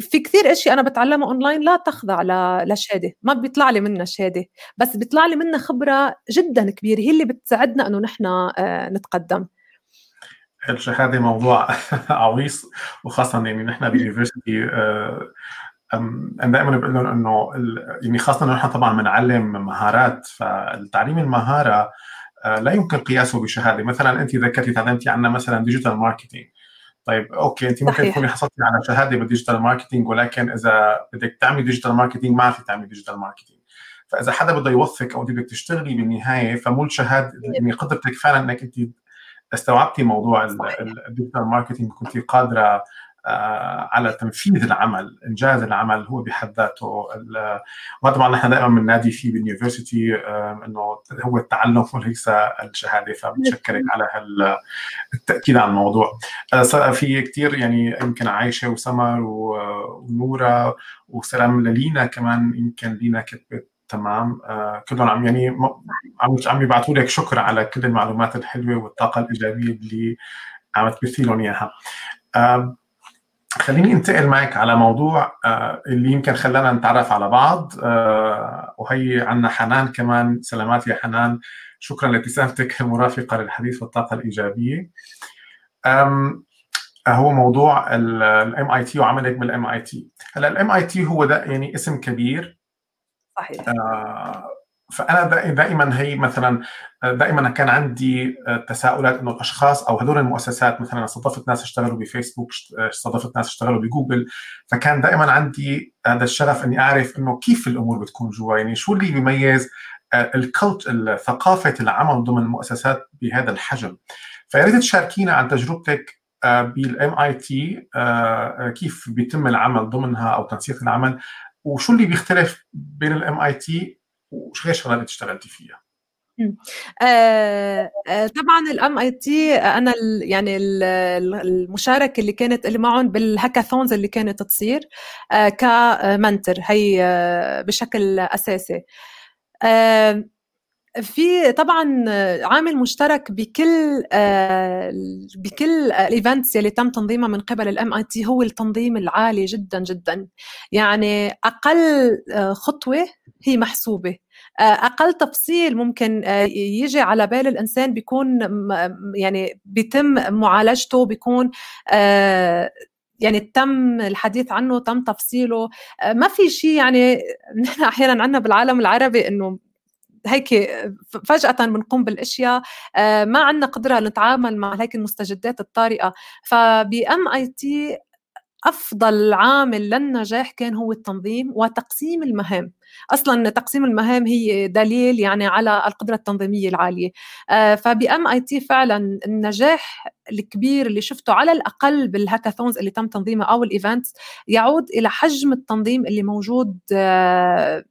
في كثير اشياء أنا بتعلمها أونلاين لا تخضع لشهادة. ما بيطلع لي منها شهادة بس بيطلع لي منها خبرة جدا كبيرة. هي اللي بتساعدنا إنه نحن آه، نتقدم. الشهاده موضوع عويص وخاصة يعني نحن بال university آه، أنا دائما بقول لهم إنه يعني خاصة نحن طبعا بنعلم مهارات فالتعليم المهارة لا يمكن قياسه بشهادة. مثلا أنت ذكرتي تعلمتي عنا مثلا digital marketing طيب okay أنت ممكن تكوني حصلتي على شهادة بال digital marketing ولكن إذا بدك تعملي digital marketing ما في تعملي digital marketing فإذا حدا بده يوظف أو أنت بدك تشتغلي بالنهاية فمو الشهادة يعني قدرتك فعلا إنك أنت استوعبتي موضوع ال digital marketing كنت قادرة آه، على تنفيذ العمل إنجاز العمل هو بحد ذاته وهذا طبعا نحن دائما بننادي فيه بال university آه، إنه هو التعلم وليس الشهادة فبتشكرك على التأكيد على الموضوع. آه، في كثير يعني يمكن عايشة وسمر ونورة وسلام للينا كمان يمكن لينا كتبت تمام. آه كلهم عم يعني عم عم يبعثوا لك شكر على كل المعلومات الحلوة والطاقة الإيجابية اللي عم تبثي لهم إياها. آه خليني انتقل معك على موضوع آه اللي يمكن خلانا نتعرف على بعض. وهي عندنا حنان كمان. سلامات يا حنان. شكرا لابتسامتك المرافقة للحديث والطاقة الإيجابية. هو موضوع ال MIT وعملك بال MIT هلا ال MIT هو ده يعني اسم كبير. صحيح. آه فأنا دائما هي مثلا دائما كان عندي تساؤلات إنه الأشخاص أو هذول المؤسسات مثلا استضفت ناس اشتغلوا بفيسبوك استضفت ناس اشتغلوا بجوجل فكان دائما عندي هذا الشغف إني أعرف إنه كيف الأمور بتكون جوا يعني شو اللي بيميز ال culture ثقافة العمل ضمن المؤسسات بهذا الحجم. فيا ريت تشاركينا عن تجربتك بال MIT كيف بيتم العمل ضمنها أو تنسيق العمل وشو اللي بيختلف بين ال MIT وغير شغلات اشتغلتي فيها؟ آه طبعا ال MIT أنا يعني ال المشاركة اللي كانت اللي معهم بال hackathons اللي كانت تصير آه ك mentor هي آه بشكل أساسي آه في طبعا عامل مشترك بكل بكل ال events اللي تم تنظيمها من قبل ال MIT هو التنظيم العالي جدا جدا. يعني أقل خطوة هي محسوبة. أقل تفصيل ممكن يجي على بال الإنسان بيكون يعني بيتم معالجته بيكون يعني تم الحديث عنه تم تفصيله. ما في شيء يعني نحن أحيانا عندنا بالعالم العربي إنه هيك فجأة بنقوم بالأشياء آه، ما عندنا قدرة نتعامل مع هيك المستجدات الطارئة. فب MIT أفضل عامل للنجاح كان هو التنظيم وتقسيم المهام. أصلا تقسيم المهام هي دليل يعني على القدرة التنظيمية العالية. آه، فب MIT فعلا النجاح الكبير اللي شفته على الأقل بال hackathons اللي تم تنظيمها أو ال events يعود إلى حجم التنظيم اللي موجود آه،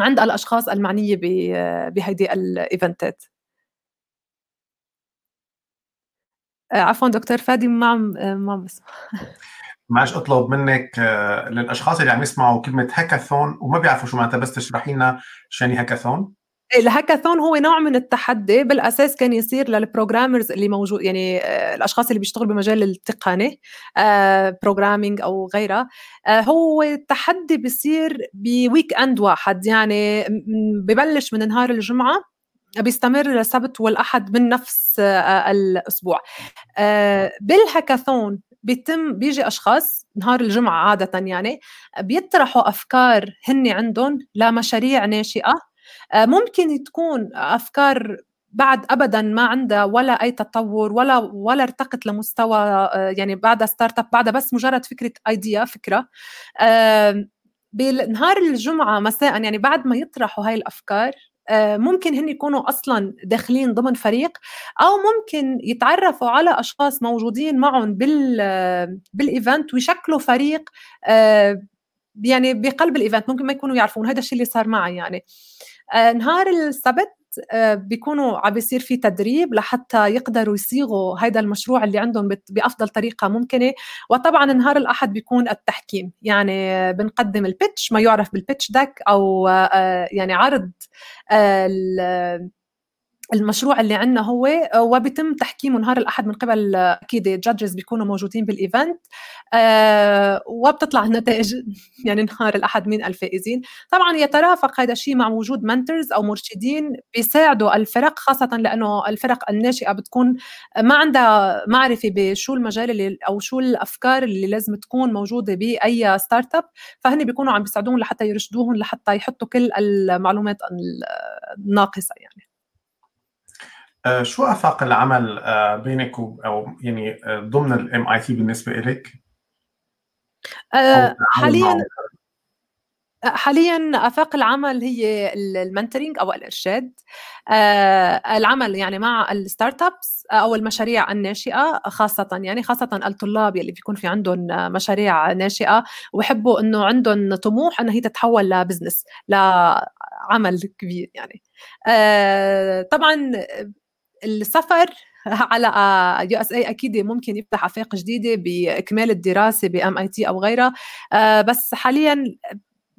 عند الأشخاص المعنية بهيدي الإيفنتات. آه، عفوا دكتور فادي ما عم ما بسمع. معلش أطلب منك آه، للأشخاص اللي عم يسمعوا كلمة هاكاثون وما بيعرفوا شو معناتها بس تشرحي لنا شو يعني هاكاثون. الهاكاثون هو نوع من التحدي بالأساس كان يصير لل programmers اللي موجود يعني آه، الأشخاص اللي بيشتغلوا بمجال التقني programming أو غيرها هو تحدي بيصير ب weekend واحد يعني ببلش من نهار الجمعة بيستمر للسبت والأحد من نفس الأسبوع. بالهاكاثون بيتم بيجي أشخاص نهار الجمعة عادة يعني بيطرحوا أفكار هن عندهم لمشاريع ناشئة آه، ممكن تكون أفكار بعد ابدا ما عندها ولا أي تطور ولا ولا ارتقت لمستوى آه، يعني بعدها startup بعدها بس مجرد فكرة idea فكرة. بنهار الجمعة مساء يعني بعد ما يطرحوا هاي الأفكار آه، ممكن هن يكونوا أصلا داخلين ضمن فريق أو ممكن يتعرفوا على أشخاص موجودين معهم بال بال event ويشكلوا فريق يعني بقلب ال event ممكن ما يكونوا يعرفوني. هذا الشيء اللي صار معي يعني. آه، نهار السبت آه، بيكونوا عم بيصير في تدريب لحتى يقدروا يصيغوا هذا المشروع اللي عندهم بأفضل طريقة ممكنة. وطبعا نهار الأحد بيكون التحكيم يعني بنقدم ال pitch ما يعرف بال pitch deck أو آه، يعني عرض المشروع اللي عندنا هو آه، وبيتم تحكيمه نهار الأحد من قبل آه، أكيد judges بيكونوا موجودين بال event آه وبتطلع النتائج يعني نهار الأحد مين الفائزين. طبعا يترافق هذا الشيء مع وجود mentors أو مرشدين بيساعدوا الفرق خاصة لأنه الفرق الناشئة بتكون ما عندها معرفة بشو المجال اللي أو شو الأفكار اللي لازم تكون موجودة بأي startup فهن بيكونوا عم بيساعدوهم لحتى يرشدوهم لحتى يحطوا كل المعلومات الناقصه يعني. شو آفاق العمل آه، بينك أو يعني ضمن ال MIT بالنسبة لك؟ حاليا حاليا آفاق العمل هي ال mentoring أو الإرشاد. آه، العمل يعني مع ال startups أو المشاريع الناشئة خاصة يعني خاصة الطلاب يلي بيكون في عندهم مشاريع ناشئة وبحبوا إنه عندهم طموح انها هي تتحول ل business لعمل كبير يعني. آه، طبعا السفر على USA أكيد ممكن يفتح أفاق جديدة بإكمال الدراسة ب MIT أو غيرها. آه، بس حاليا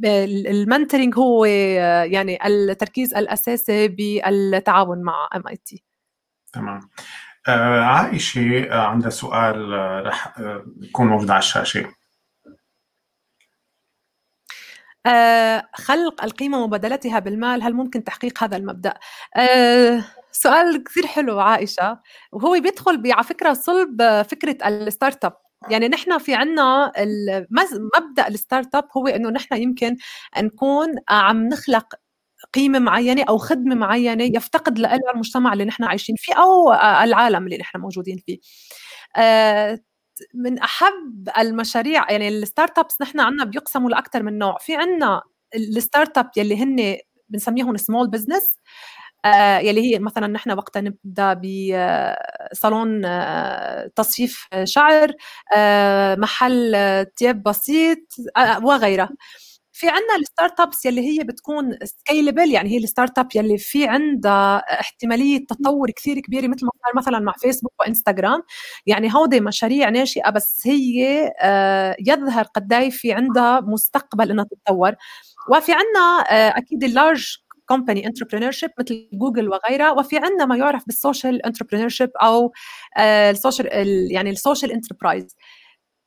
ال mentoring هو يعني التركيز الأساسي بالتعاون مع MIT. تمام. آه عائشة آه عندها سؤال رح يكون موجود على الشاشة. آه خلق القيمة ومبادلتها بالمال هل ممكن تحقيق هذا المبدأ؟ آه سؤال كثير حلو عائشة. وهو بيدخل على فكرة صلب فكرة ال startup يعني نحن في عنا مبدأ ال startup هو إنه نحن يمكن نكون عم نخلق قيمة معينة أو خدمة معينة يفتقد لها المجتمع اللي نحن عايشين فيه أو العالم اللي نحن موجودين فيه. آه، من أحب المشاريع يعني ال startups نحن عنا بيقسموا لأكثر من نوع. في عنا ال startup يلي هن بنسميهم small business يلي هي مثلا نحن وقتها نبدأ بصالون آه، تصفيف شعر آه، محل تياب بسيط وغيرها. في عنا ال startups يلي هي بتكون scalable يعني هي ال startup يلي في عندها احتمالية تطور كثير كبيرة مثل ما صار مثلا مع فيسبوك وإنستغرام. يعني هودي مشاريع ناشئة بس هي يظهر قد في عندها مستقبل إنها تتطور. وفي عنا أكيد ال large company entrepreneur مثل جوجل وغيرها وفي عندنا ما يعرف بال social entrepreneur أو آه، ال social يعني ال social enterprise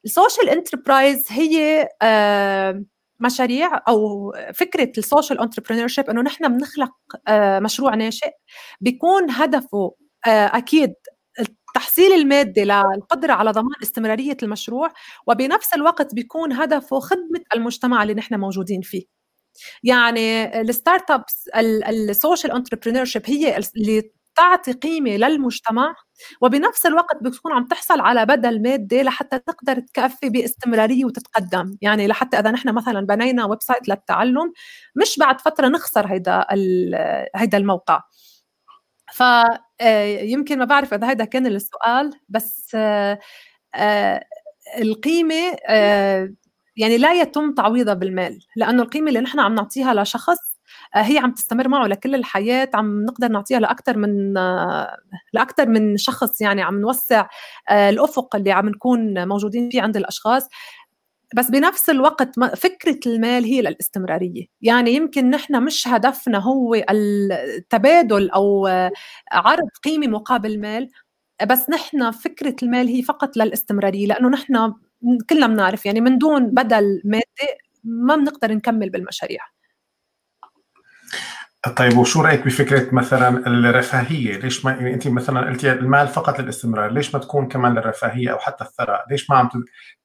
ال social enterprise هي آه، مشاريع أو فكرة ال social entrepreneurship إنه نحن بنخلق آه، مشروع ناشئ بيكون هدفه أكيد التحصيل المادي للقدرة على ضمان استمرارية المشروع وبنفس الوقت بيكون هدفه خدمة المجتمع اللي نحن موجودين فيه. يعني ال startups ال social entrepreneur هي اللي تعطي قيمة للمجتمع وبنفس الوقت بتكون عم تحصل على بدل مادي لحتى تقدر تكفي باستمرارية وتتقدم. يعني لحتى إذا نحن مثلا بنينا website للتعلم مش بعد فترة نخسر هيدا هيدا الموقع. فيمكن آه، ما بعرف إذا هيدا كان السؤال بس آه، آه، القيمة يعني لا يتم تعويضها بالمال لأنه القيمة اللي نحن عم نعطيها لشخص آه، هي عم تستمر معه لكل الحياة عم نقدر نعطيها لاكثر من آه، لاكثر من شخص يعني عم نوسع آه، الأفق اللي عم نكون موجودين فيه عند الأشخاص. بس بنفس الوقت فكرة المال هي للاستمرارية. يعني يمكن نحن مش هدفنا هو التبادل أو عرض قيمة مقابل مال بس نحن فكرة المال هي فقط للاستمرارية لأنه نحن كلنا بنعرف يعني من دون بدل مادي ما بنقدر نكمل بالمشاريع طيب وشو رأيك بفكرة مثلا الرفاهية؟ ليش ما يعني أنت مثلا قلتي المال فقط للاستمرار، ليش ما تكون كمان للرفاهيه أو حتى الثراء؟ ليش ما عم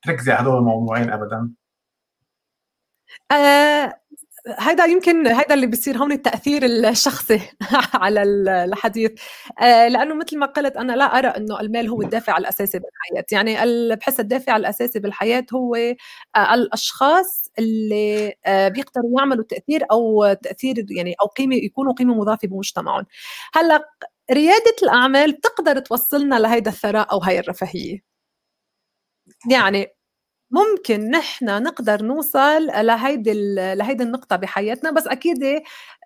تركزي على هدول الموضوعين ابدا؟ آه هيدا يمكن هيدا اللي بيصير هون التأثير الشخصي على الحديث. آه، لأنه مثل ما قلت أنا لا أرى إنه المال هو الدافع الأساسي بالحياة. يعني بحس الدافع الأساسي بالحياة هو آه، الأشخاص اللي آه، بيقدروا يعملوا تأثير أو تأثير يعني أو قيمة يكونوا قيمة مضافة بمجتمعهم. هلأ ريادة الأعمال بتقدر توصلنا لهيدا الثراء أو هاي الرفاهية؟ يعني ممكن نحن نقدر نوصل لهيدي لهيدي النقطة بحياتنا بس أكيد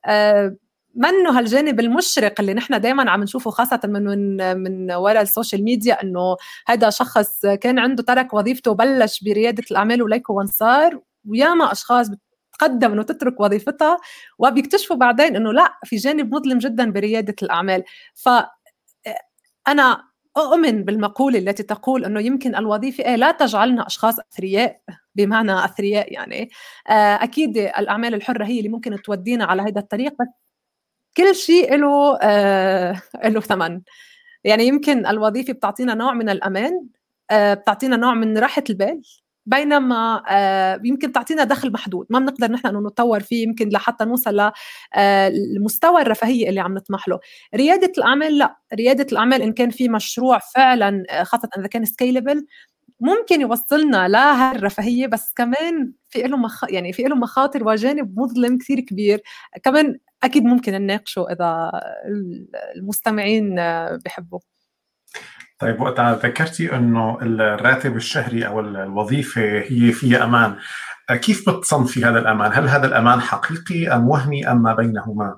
آه، منه هالجانب المشرق اللي نحن دائما عم نشوفه خاصة من من من وراء ال social media إنه هذا شخص كان عنده ترك وظيفته وبلش بريادة الأعمال وليك وين صار وياما أشخاص بتقدم إنه تترك وظيفتها وبيكتشفوا بعدين إنه لا في جانب مظلم جدا بريادة الأعمال. ف آه، أنا أؤمن بالمقولة التي تقول أنه يمكن الوظيفة إيه لا تجعلنا أشخاص أثرياء بمعنى أثرياء يعني. آه، أكيد الأعمال الحرة هي اللي ممكن تودينا على هذا الطريق بس كل شيء له آه له ثمن. يعني يمكن الوظيفة بتعطينا نوع من الأمان آه بتعطينا نوع من راحة البال. بينما آه، يمكن تعطينا دخل محدود. ما بنقدر نحن إنه نتطور فيه يمكن لحتى نوصل لمستوى الرفاهية اللي عم نطمح له. ريادة الأعمال لا. ريادة الأعمال إن كان في مشروع فعلا خاصة إذا كان سكيلبل ممكن يوصلنا لهالرفاهيه بس كمان في له مخ... يعني في له مخاطر وجانب مظلم كثير كبير. كمان أكيد ممكن نناقشه إذا المستمعين بحبوا. طيب وقت ذكرتي إنه الراتب الشهري أو الوظيفة هي فيها أمان كيف بتصنفي هذا الأمان؟ هل هذا الأمان حقيقي أم وهمي أم ما بينهما؟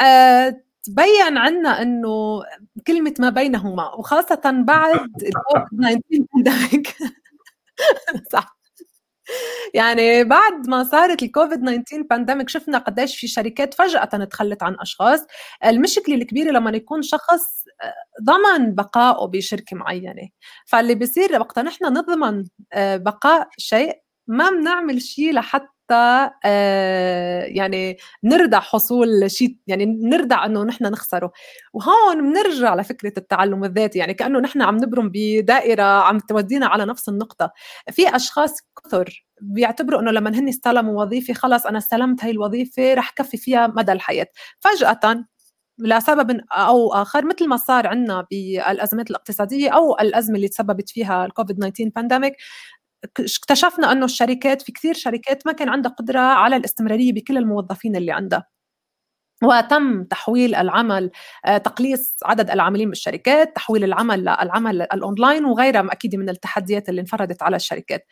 أه تبين عنا إنه كلمة ما بينهما وخاصة بعد الكوفيد 19 بانديميك صح. يعني بعد ما صارت الكوفيد 19 بانديميك شفنا قديش في شركات فجأة تخلت عن أشخاص. المشكلة الكبيرة لما يكون شخص آه، ضمن بقائه بشركة معينة. فاللي بيصير وقت نحن نضمن آه، بقاء شيء ما بنعمل شيء لحتى حتى آه، يعني نردع حصول شيء يعني نردع إنه نحن نخسره. وهون بنرجع لفكرة التعلم الذاتي يعني كأنه نحن عم نبرم بدائرة عم تودينا على نفس النقطة. في أشخاص كثر بيعتبروا إنه لما هن استلموا وظيفة خلص أنا استلمت هاي الوظيفة رح كفي فيها مدى الحياة. فجأة لسبب أو آخر مثل ما صار عندنا بالأزمات الاقتصادية أو الأزمة اللي تسببت فيها الكوفيد 19 pandemic اكتشفنا أنه الشركات في كثير شركات ما كان عندها قدرة على الاستمرارية بكل الموظفين اللي عندها. وتم تحويل العمل آه، تقليص عدد العاملين بالشركات تحويل العمل للعمل الأونلاين وغيرها أكيد من التحديات اللي انفرضت على الشركات.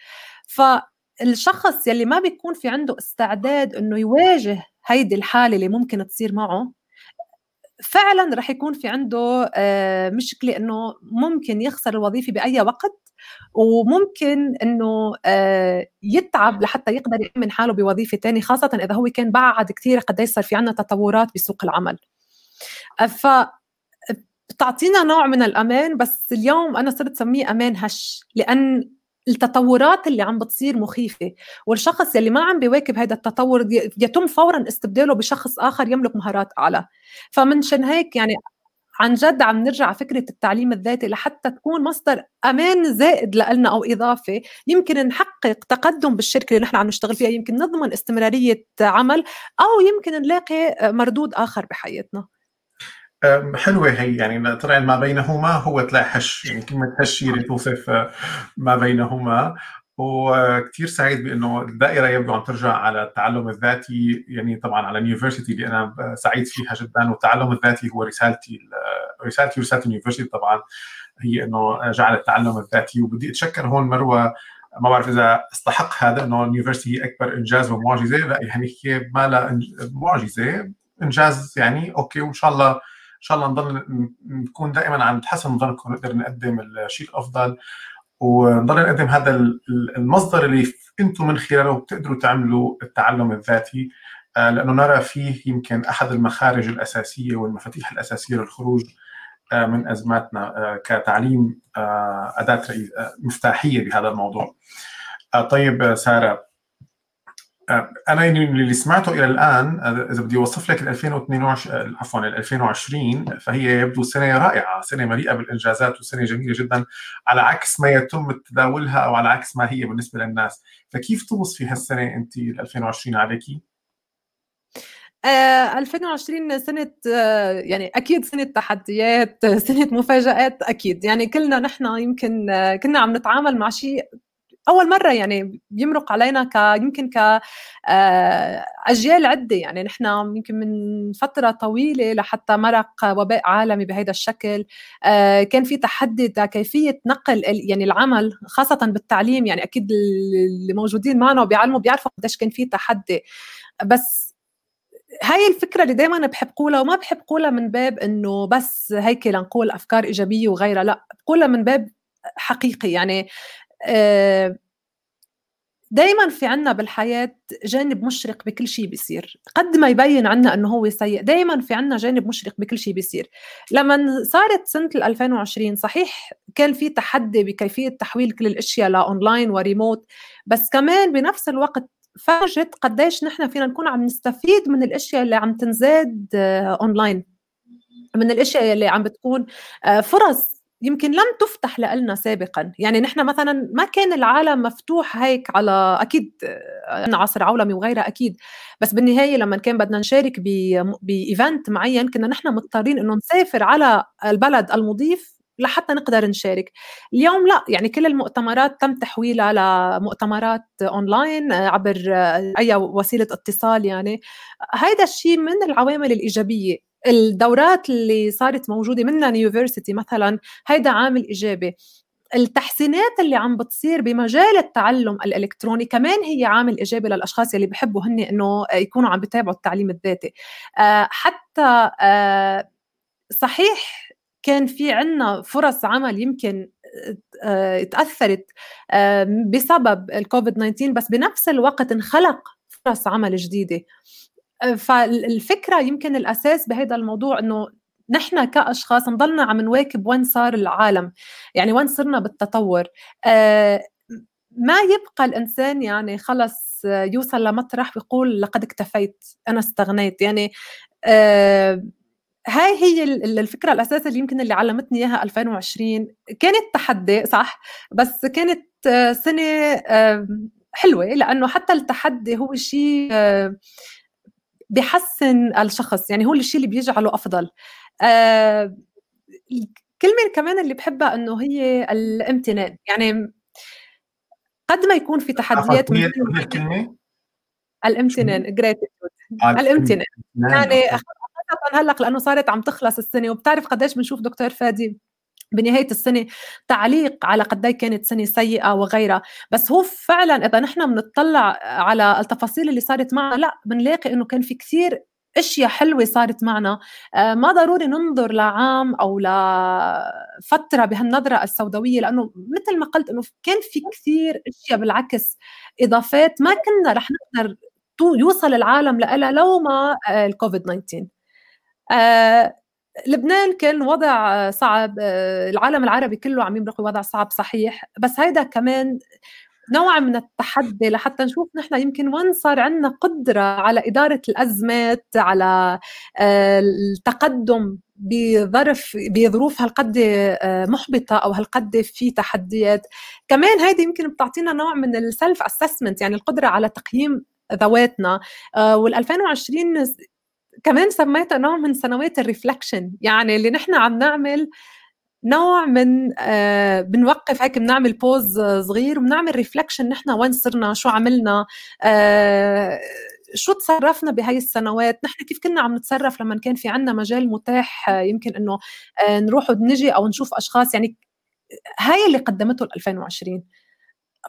فالشخص يلي ما بيكون في عنده استعداد إنه يواجه هيدي الحالة اللي ممكن تصير معه فعلا رح يكون في عنده آه، مشكلة إنه ممكن يخسر الوظيفة بأي وقت. وممكن إنه آه، يتعب لحتى يقدر يأمن حاله بوظيفة ثانية خاصة إذا هو كان بعد كثير قد صار في عندنا تطورات بسوق العمل. ف بتعطينا نوع من الأمان بس اليوم أنا صرت سميه أمان هش لأن التطورات اللي عم بتصير مخيفة. والشخص يلي ما عم بيواكب هذا التطور يتم فورا استبداله بشخص آخر يملك مهارات أعلى. فمنشان هيك يعني عن جد عم نرجع فكرة التعليم الذاتي لحتى تكون مصدر أمان زائد لنا أو اضافه يمكن نحقق تقدم بالشركة اللي نحن عم نشتغل فيها يمكن نضمن استمرارية عمل أو يمكن نلاقي مردود آخر بحياتنا. حلوة هي يعني طلع ما بينهما هو هش يعني كلمة هش هي توصف ما بينهما. وكثير سعيد بإنه الدائرة يبدو عم ترجع على التعلم الذاتي يعني طبعا على ال university اللي أنا سعيد فيها جدا والتعلم الذاتي هو رسالتي رسالتي ورسالة ال university طبعا هي إنه جعل التعلم الذاتي. وبدي أتشكر هون مروة ما بعرف إذا استحق هذا إنه ال university هي أكبر إنجاز ومعجزة. لا يعني هي ما لا معجزة إنجاز يعني okay وإن شاء الله إن شاء الله نضل نكون دائما عم نتحسن نضل نقدر نقدم الشيء الأفضل. ونضل نقدم هذا المصدر اللي أنتم من خلاله بتقدروا تعملوا التعلم الذاتي آه، لأنه نرى فيه يمكن أحد المخارج الأساسية والمفاتيح الأساسية للخروج آه، من أزماتنا آه، كتعليم أداة مفتاحية بهذا الموضوع. طيب سارة أنا يعني اللي سمعته إلى الآن إذا بدي أوصف لك ال 2022 عفوا ال 2020 فهي يبدو سنة رائعة، سنة مليئة بالإنجازات وسنة جميلة جدا على عكس ما يتم تداولها أو على عكس ما هي بالنسبة للناس، فكيف توصفي هالسنة أنت ال 2020 عليكي؟ آه 2020 سنة آه يعني أكيد سنة تحديات سنة مفاجآت أكيد يعني كلنا نحن يمكن آه كنا عم نتعامل مع شيء أول مرة يعني بيمرق علينا ك يمكن ك آه، أجيال عدة. يعني نحن يمكن من فترة طويلة لحتى مرق وباء عالمي بهذا الشكل. آه، كان في تحدي كيفية نقل يعني العمل خاصة بالتعليم. يعني أكيد اللي موجودين معنا وبيعلموا بيعرفوا قديش كان في تحدي. بس هاي الفكرة اللي دائما بحب قولها وما بحب قولها من باب إنه بس هيك لنقول أفكار إيجابية وغيرها. لا بقولها من باب حقيقي. يعني دائما في عنا بالحياة جانب مشرق بكل شيء بيصير. قد ما يبين عنا أنه هو سيء دائما في عنا جانب مشرق بكل شيء بيصير. لما صارت سنة 2020 صحيح كان في تحدي بكيفية تحويل كل الأشياء ل online و remote بس كمان بنفس الوقت فرجت قديش نحن فينا نكون عم نستفيد من الأشياء اللي عم تنزاد أونلاين. من الأشياء اللي عم بتكون آه، فرص. يمكن لم تفتح لنا سابقا. يعني نحن مثلا ما كان العالم مفتوح هيك على أكيد عصر عولمي وغيرها أكيد. بس بالنهاية لما كان بدنا نشارك ب event معين كنا نحن مضطرين إنه نسافر على البلد المضيف لحتى نقدر نشارك. اليوم لا يعني كل المؤتمرات تم تحويلها لمؤتمرات اونلاين عبر أي وسيلة اتصال يعني. هذا الشيء من العوامل الإيجابية. الدورات اللي صارت موجودة منها university مثلا هيدا عامل إيجابي. التحسينات اللي عم بتصير بمجال التعلم الإلكتروني كمان هي عامل إيجابي للأشخاص اللي بحبوا هن إنه يكونوا عم بيتابعوا التعليم الذاتي. آه، حتى آه، صحيح كان في عنا فرص عمل يمكن آه، تأثرت بسبب الكوفيد 19 بس بنفس الوقت انخلق فرص عمل جديدة. فالفكرة يمكن الأساس بهذا الموضوع إنه نحن كأشخاص نضلنا عم نواكب وين صار العالم. يعني وين صرنا بالتطور. آه، ما يبقى الإنسان يعني خلص يوصل لمطرح ويقول لقد اكتفيت أنا استغنيت. يعني آه، هاي هي الفكرة الأساسية اللي يمكن اللي علمتني إياها 2020 كانت تحدي صح؟ بس كانت سنة حلوة لأنه حتى التحدي هو شيء بحسن الشخص يعني هو الشيء اللي بيجعله أفضل. آه الكلمة كمان اللي بحبها إنه هي الامتنان يعني قد ما يكون في تحديات من الكلمة الامتنان جراتيتيود آه، الامتنان. يعني خاصة هلا لأنه صارت عم تخلص السنة وبتعرف قديش بنشوف دكتور فادي؟ بنهاية السنة تعليق على قد كانت سنة سيئة وغيرها. بس هو فعلا إذا نحن بنطلع على التفاصيل اللي صارت معنا لا بنلاقي إنه كان في كثير أشياء حلوة صارت معنا. آه، ما ضروري ننظر لعام أو لفترة بهالنظرة السوداوية لأنه مثل ما قلت إنه كان في كثير أشياء بالعكس إضافات ما كنا رح نقدر يوصل العالم لها لو ما آه، الكوفيد 19 لبنان كان وضع صعب آه، العالم العربي كله عم يمرق وضع صعب صحيح. بس هيدا كمان نوع من التحدي لحتى نشوف نحن يمكن وين صار عندنا قدرة على إدارة الأزمات على آه، التقدم بظرف بظروف هالقد آه، محبطة أو هالقد في تحديات. كمان هيدي يمكن بتعطينا نوع من ال self assessment يعني القدرة على تقييم ذواتنا. وال 2020 كمان سميتها نوع من سنوات ال reflection يعني اللي نحن عم نعمل نوع من آه بنوقف هيك بنعمل pause صغير وبنعمل reflection نحن وين صرنا شو عملنا آه شو تصرفنا بهاي السنوات نحن كيف كنا عم نتصرف لما كان في عنا مجال متاح يمكن إنه آه نروح ونجي أو نشوف أشخاص يعني هاي اللي قدمته 2020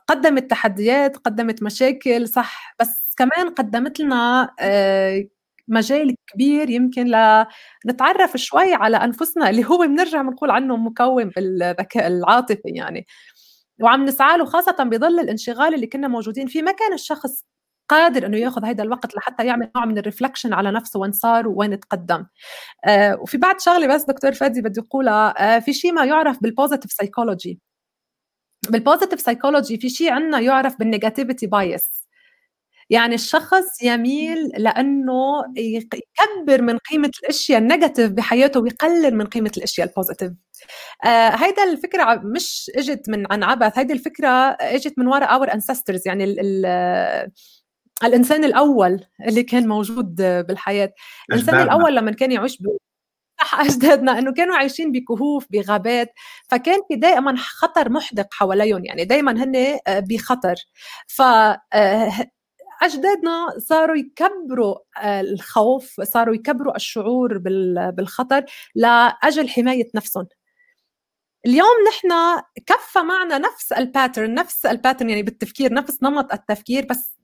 قدمت تحديات قدمت مشاكل صح بس كمان قدمت لنا آه مجال كبير يمكن لنتعرف شوي على أنفسنا اللي هو بنرجع بنقول عنه مكون بالذكاء العاطفي يعني. وعم نسعى له خاصة بظل الانشغال اللي كنا موجودين فيه. ما كان الشخص قادر إنه يأخذ هذا الوقت لحتى يعمل نوع من ال reflection على نفسه وين صار وين تقدم آه وفي بعد شغلة بس دكتور فادي بدي أقولها. آه في شيء ما يعرف بال positive psychology بال positive psychology في شيء عندنا يعرف بال negativity bias يعني الشخص يميل لأنه يكبر من قيمة الأشياء ال negative بحياته ويقلل من قيمة الأشياء ال positive آه هيدا الفكرة مش إجت من عن عبث هيدي الفكرة إجت من وراء our ancestors يعني ال ال الإنسان الأول اللي كان موجود بالحياة. الإنسان الأول لما كان يعيش صح أجدادنا إنه كانوا عايشين بكهوف بغابات فكان في دائما خطر محدق حواليهم يعني دائما هن بخطر. ف آه، أجدادنا صاروا يكبروا آه، الخوف صاروا يكبروا الشعور بالخطر لأجل حماية نفسهم. اليوم نحن كفى معنا نفس ال pattern نفس ال pattern يعني بالتفكير نفس نمط التفكير بس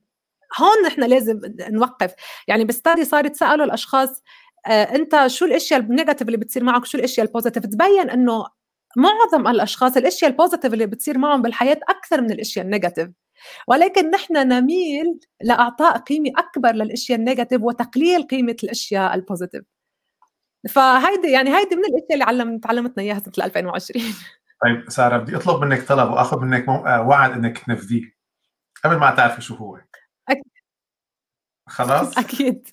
هون نحن لازم نوقف. يعني ب study صارت سألوا الأشخاص آه أنت شو الأشياء ال negative اللي بتصير معك؟ شو الأشياء ال positive تبين إنه معظم الأشخاص الأشياء ال positive اللي بتصير معهم بالحياة أكثر من الأشياء ال negative ولكن نحن نميل لأعطاء قيمة أكبر للأشياء ال negative وتقليل قيمة الأشياء ال positive. فهيدي يعني هيدي من الأشياء اللي علم تعلمتنا إياها سنة 2020 طيب سارة بدي أطلب منك طلب وأخذ منك آه، وعد إنك تنفذيه. قبل ما تعرفي شو هو. أكيد. خلاص؟ أكيد.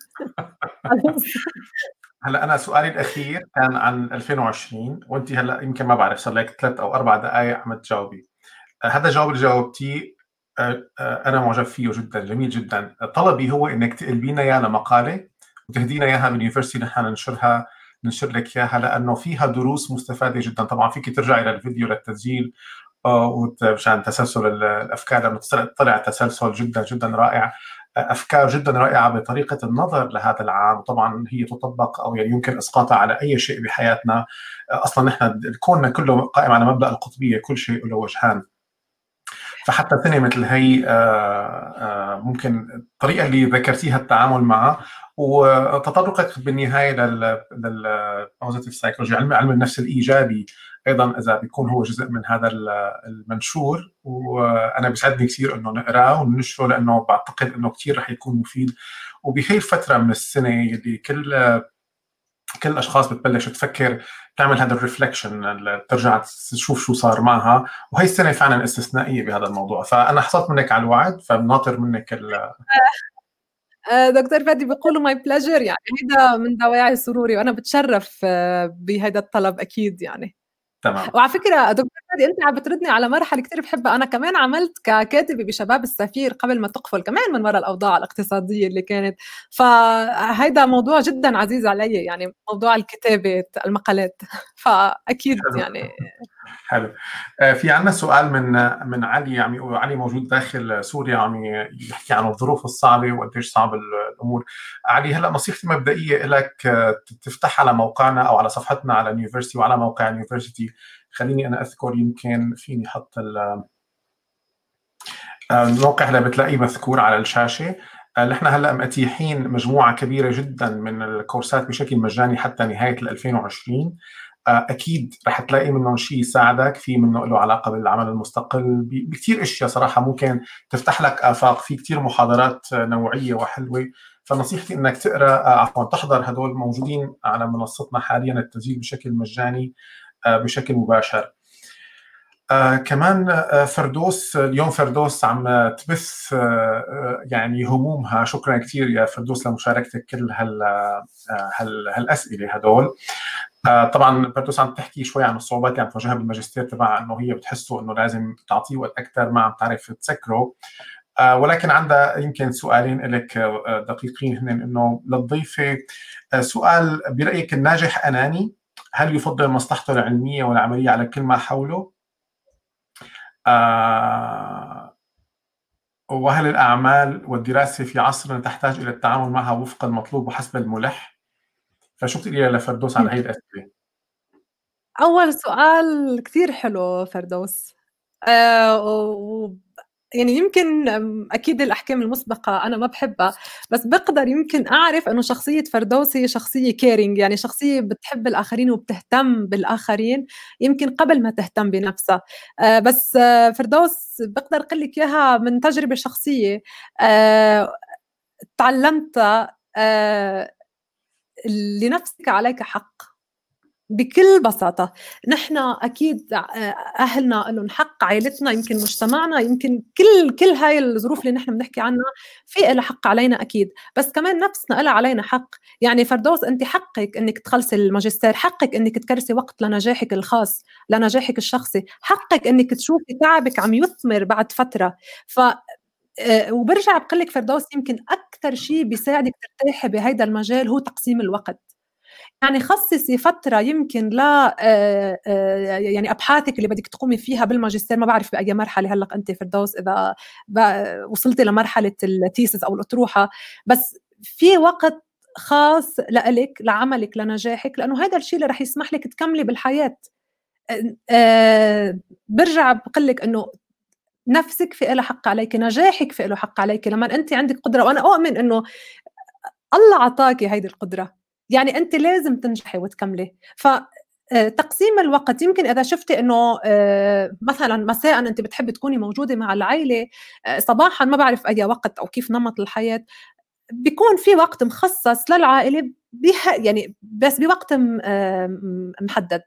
هلا أنا سؤالي الأخير كان عن 2020 وانت هلا يمكن ما بعرف صار لك ثلاث أو أربع دقائق عم تجاوبي. هذا الجواب اللي جاوبتيه أنا معجب فيه جدا جميل جدا. طلبي هو إنك تقلبينا اياه لمقاله وتهدينا اياها باليونيفرستي نحن ننشرها ننشر لك اياها لأنه فيها دروس مستفادة جدا. طبعا فيك ترجعي للفيديو للتسجيل مشان تسلسل الأفكار لأنه طلع تسلسل جدا جدا رائع. أفكار جدا رائعة بطريقة النظر لهذا العام. وطبعا هي تطبق أو يعني يمكن إسقاطها على أي شيء بحياتنا. أصلا نحن كوننا كله قائم على مبدأ القطبية كل شيء له وجهان. فحتى سنه مثل هي ممكن الطريقة اللي ذكرتيها التعامل معها وتطرقت بالنهاية لل positive psychology علم علم النفس الإيجابي أيضا إذا بيكون هو جزء من هذا المنشور. وأنا بيسعدني كثير إنه نقرأه وننشره لأنه بعتقد إنه كثير رح يكون مفيد. وبهي الفترة من السنة اللي كل كل الأشخاص بتبلش تفكر تعمل هذا ال reflection ترجع تشوف شو صار معها. وهي السنة فعلا استثنائية بهذا الموضوع. فأنا حصلت منك على الوعد فبناطر منك ال آه، دكتور فادي بيقولوا my pleasure يعني هيدا من دواعي سروري وأنا بتشرف آه، بهيدا الطلب أكيد يعني. تمام. وعلى فكرة دكتور فادي أنت عم بتردني على مرحلة كثير بحبها. أنا كمان عملت ككاتبة بشباب السفير قبل ما تقفل كمان من وراء الأوضاع الاقتصادية اللي كانت. فهيدا موضوع جدا عزيز علي يعني موضوع الكتابة المقالات. فأكيد يعني حلو. آه، في عندنا سؤال من من علي عم يقول علي موجود داخل سوريا عم يحكي عن الظروف الصعبة وقديش صعب الأمور. علي هلا نصيحتي المبدئيه لك آه، تفتح على موقعنا أو على صفحتنا على ال university وعلى موقع ال university خليني أنا أذكر يمكن فيني أحط آه، الموقع هلا بتلاقيه مذكور على الشاشة. نحن هلا متيحين مجموعة كبيرة جدا من الكورسات بشكل مجاني حتى نهاية 2020 آه، أكيد رح تلاقي منهم شيء يساعدك في منه له علاقة بالعمل المستقل بكثير أشياء صراحة ممكن تفتح لك آفاق في كثير محاضرات نوعية وحلوة فنصيحتي إنك تقرأ آه، عفوا تحضر هدول موجودين على منصتنا حاليا التسجيل بشكل مجاني آه، بشكل مباشر. آه كمان فردوس اليوم فردوس عم تبث يعني همومها. شكرا كثير يا فردوس لمشاركتك كل هال هال هالأسئلة هدول. طبعا فردوس عم تحكي شوي عن الصعوبات اللي عم تواجهها بالماجستير تبعها إنه هي بتحسه إنه لازم تعطيه وقت أكثر ما عم تعرف تسكره آه ولكن عندها يمكن سؤالين لك آه، دقيقين هن إنه للضيفة آه، سؤال برأيك الناجح أناني هل يفضل مصلحته العلمية والعملية على كل ما حوله؟ آه وهل الأعمال والدراسة في عصرنا تحتاج إلى التعامل معها وفق المطلوب وحسب الملح؟ فشو بتقولي لفردوس على هي الأسئلة؟ أول سؤال كثير حلو فردوس. آه يعني يمكن أكيد الأحكام المسبقة أنا ما بحبها بس بقدر يمكن أعرف إنه شخصية فردوسي شخصية كيرينج يعني شخصية بتحب الآخرين وبتهتم بالآخرين يمكن قبل ما تهتم بنفسها. آه، بس آه، فردوس بقدر أقول لك إياها من تجربة شخصية. آه، تعلمتها لنفسك عليك حق. بكل بساطة. نحن أكيد أهلنا لهم حق عائلتنا يمكن مجتمعنا يمكن كل كل هاي الظروف اللي نحن بنحكي عنها في لها حق علينا أكيد. بس كمان نفسنا لها علينا حق. يعني فردوس أنت حقك أنك تخلصي الماجستير حقك أنك تكرسي وقت لنجاحك الخاص لنجاحك الشخصي حقك أنك تشوفي تعبك عم يثمر بعد فترة. ف آه، وبرجع بقول لك فردوس يمكن أكثر شيء بيساعدك ترتاحي بهيدا المجال هو تقسيم الوقت. يعني خصصي فترة يمكن ل آه، آه، يعني أبحاثك اللي بدك تقومي فيها بالماجستير ما بعرف بأي مرحلة هلأ أنت فردوس إذا وصلتي لمرحلة التيسس أو الأطروحة. بس في وقت خاص لإلك لعملك لنجاحك لأنه هذا الشيء اللي رح يسمح لك تكملي بالحياة. برجع بقول لك إنه نفسك في لها حق عليك نجاحك في له حق عليك. لما أنت عندك قدرة وأنا اؤمن إنه الله عطاكي هيدي القدرة. يعني أنت لازم تنجحي وتكملي. ف آه، تقسيم الوقت يمكن إذا شفتي إنه آه، مثلا مساء أنت بتحبي تكوني موجودة مع العائله آه، صباحا ما بعرف أي وقت أو كيف نمط الحياة بيكون في وقت مخصص للعائلة يعني بس بوقت محدد.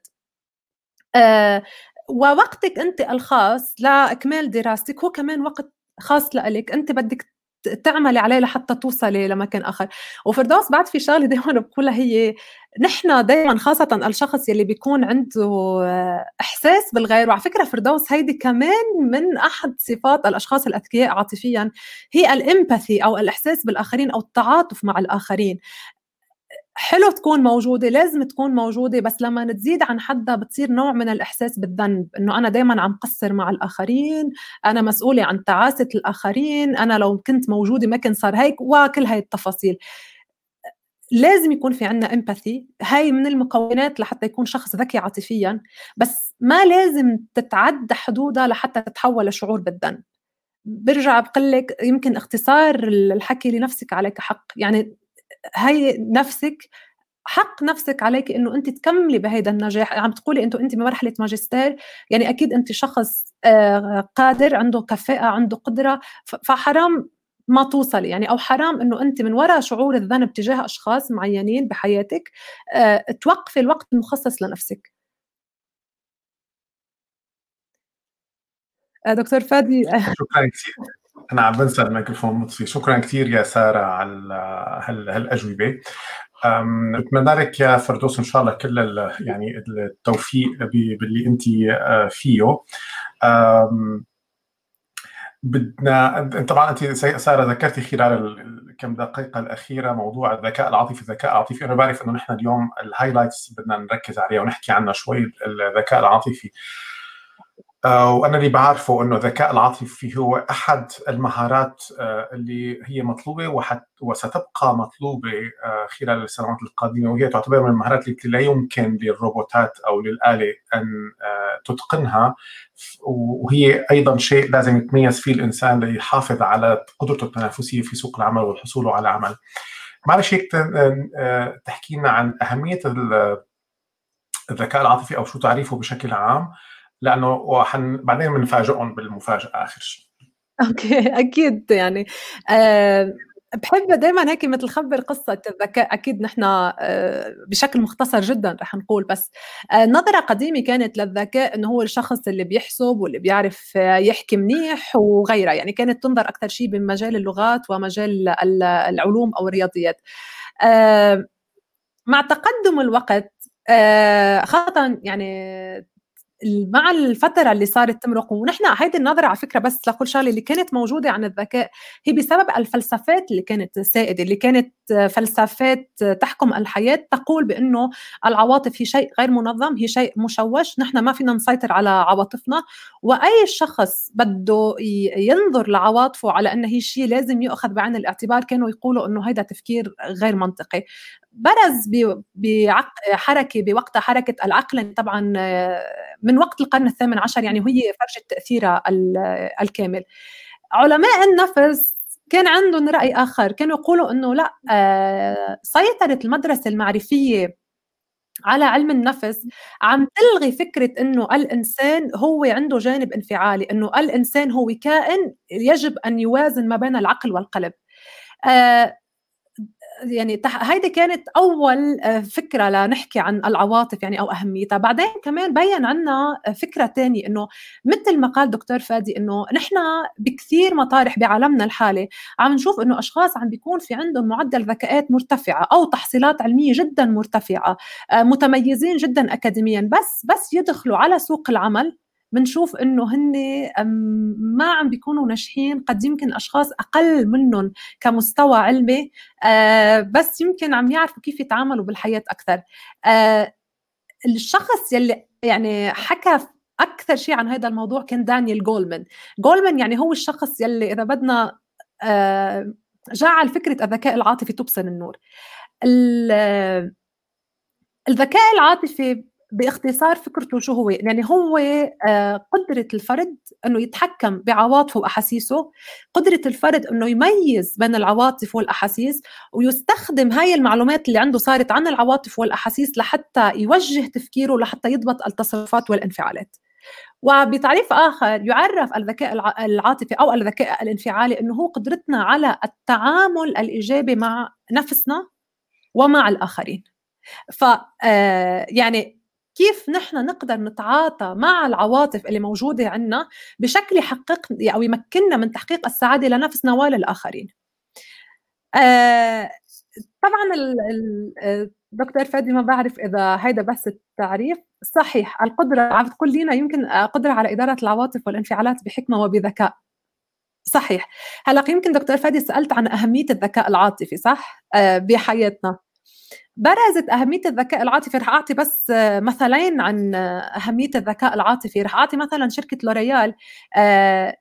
ووقتك أنت الخاص لإكمال دراستك هو كمان وقت خاص لك أنت بدك تعملي عليه لحتى توصلي لمكان آخر. وفردوس بعد في شغلة دائما بقولها هي نحن دائما خاصة الشخص يلي بيكون عنده إحساس بالغير. وعلى فكرة فردوس هيدي كمان من أحد صفات الأشخاص الأذكياء عاطفيا. هي الإمباثي أو الإحساس بالآخرين أو التعاطف مع الآخرين. حلو تكون موجودة لازم تكون موجودة بس لما تزيد عن حدها بتصير نوع من الإحساس بالذنب إنه أنا دايما عم قصر مع الآخرين أنا مسؤولة عن تعاسة الآخرين أنا لو كنت موجودة ما كان صار هيك وكل هاي التفاصيل. لازم يكون في عنا إمباثي هاي من المكونات لحتى يكون شخص ذكي عاطفيا بس ما لازم تتعدى حدودها لحتى تتحول لشعور بالذنب. برجع بقول لك يمكن اختصار الحكي لنفسك عليك حق يعني هي نفسك حق نفسك عليك إنه أنت تكملي بهذا النجاح. عم تقولي إنه أنت بمرحله ماجستير يعني أكيد أنت شخص آه، قادر عنده كفاءة عنده قدرة فحرام ما توصلي. يعني أو حرام إنه أنت من وراء شعور الذنب تجاه أشخاص معينين بحياتك آه، توقفي الوقت المخصص لنفسك. آه، دكتور فادي شكرا كثير. أنا عم بنسى الميكروفون مطفي. شكرا كثير يا سارة على هالأجوبة. بتمنى لك يا فردوس إن شاء الله كل يعني التوفيق باللي أنت آه، فيه. بدنا طبعا أنت سارة ذكرتي خلال الكم دقيقة الأخيرة موضوع الذكاء العاطفي الذكاء العاطفي. أنا بعرف إنه نحن اليوم الهايلايتس بدنا نركز عليها ونحكي عنها شوي الذكاء العاطفي. وأنا اللي بعرفه إنه الذكاء العاطفي هو أحد المهارات آه، اللي هي مطلوبة وحت وستبقى مطلوبة آه، خلال السنوات القادمة وهي تعتبر من المهارات التي لا يمكن للروبوتات أو للآلة أن تتقنها وهي أيضا شيء لازم يتميز فيه الإنسان ليحافظ على قدرته التنافسية في سوق العمل والحصول على عمل. معلش هيك تحكي لنا عن أهمية الذكاء العاطفي أو شو تعريفه بشكل عام لأنه وحن بعدين بنفاجئهم بالمفاجأة آخر شيء أوكي أكيد يعني أه بحب دائما هيك مثل خبر قصة الذكاء أكيد نحن آه، بشكل مختصر جدا رح نقول بس آه، نظرة قديمة كانت للذكاء إنه هو الشخص اللي بيحسب واللي بيعرف يحكي منيح وغيرها يعني كانت تنظر أكثر شيء بمجال اللغات ومجال العلوم أو الرياضيات. آه، مع تقدم الوقت خاصة يعني مع الفترة اللي صارت تمرق. ونحن هيدي النظرة على فكرة بس لكل شغلة اللي كانت موجودة عن الذكاء هي بسبب الفلسفات اللي كانت سائدة اللي كانت فلسفات تحكم الحياة تقول بأنه العواطف هي شيء غير منظم هي شيء مشوش. نحن ما فينا نسيطر على عواطفنا. وأي شخص بده ينظر لعواطفه على انه هي شيء لازم يؤخذ بعين الاعتبار كانوا يقولوا إنه هذا تفكير غير منطقي. برز بحركه بوقتها حركة العقل. طبعا من وقت القرن الثامن عشر يعني وهي فرجة تأثيرها الكامل. علماء النفس كان عندهم رأي آخر. كانوا يقولوا أنه لا آه، سيطرة المدرسة المعرفية على علم النفس عم تلغي فكرة أنه الإنسان هو عنده جانب انفعالي أنه الإنسان هو كائن يجب أن يوازن ما بين العقل والقلب. آه، يعني هيدي كانت أول آه، فكرة لنحكي عن العواطف يعني أو أهميتها. بعدين كمان بين عنا فكرة ثانية إنه مثل ما قال دكتور فادي إنه نحن بكثير مطارح بعالمنا الحالي عم نشوف إنه أشخاص عم بيكون في عندهم معدل ذكاءات مرتفعة أو تحصيلات علمية جدا مرتفعة آه، متميزين جدا اكاديميا بس بس يدخلوا على سوق العمل بنشوف إنه هن ما عم بيكونوا ناجحين. قد يمكن أشخاص أقل منهم كمستوى علمي. آه، بس يمكن عم يعرفوا كيف يتعاملوا بالحياة أكثر. آه، الشخص يلي يعني حكى أكثر شيء عن هذا الموضوع كان دانيال جولمان جولمان يعني هو الشخص يلي إذا بدنا آه، جعل فكرة الذكاء العاطفي تبصر النور. الذكاء العاطفي باختصار فكرته شو هو؟ يعني هو آه، قدرة الفرد أنه يتحكم بعواطفه وأحاسيسه قدرة الفرد أنه يميز بين العواطف والأحاسيس ويستخدم هاي المعلومات اللي عنده صارت عن العواطف والأحاسيس لحتى يوجه تفكيره لحتى يضبط التصرفات والانفعالات. وبتعريف آخر يعرف الذكاء العاطفي أو الذكاء الانفعالي أنه هو قدرتنا على التعامل الإيجابي مع نفسنا ومع الآخرين. ف آه، يعني كيف نحن نقدر نتعاطى مع العواطف اللي موجودة عندنا بشكل يحقق أو يمكننا من تحقيق السعادة لنفسنا وللآخرين. آه طبعا الدكتور فادي ما بعرف إذا هيدا بس التعريف صحيح القدرة عم تقول لنا يمكن قدرة على إدارة العواطف والانفعالات بحكمة وبذكاء. صحيح. هلأ يمكن دكتور فادي سألت عن أهمية الذكاء العاطفي صح؟ آه بحياتنا. برزت أهمية الذكاء العاطفي رح أعطي بس مثلين عن أهمية الذكاء العاطفي. رح أعطي مثلا شركة لوريال آه،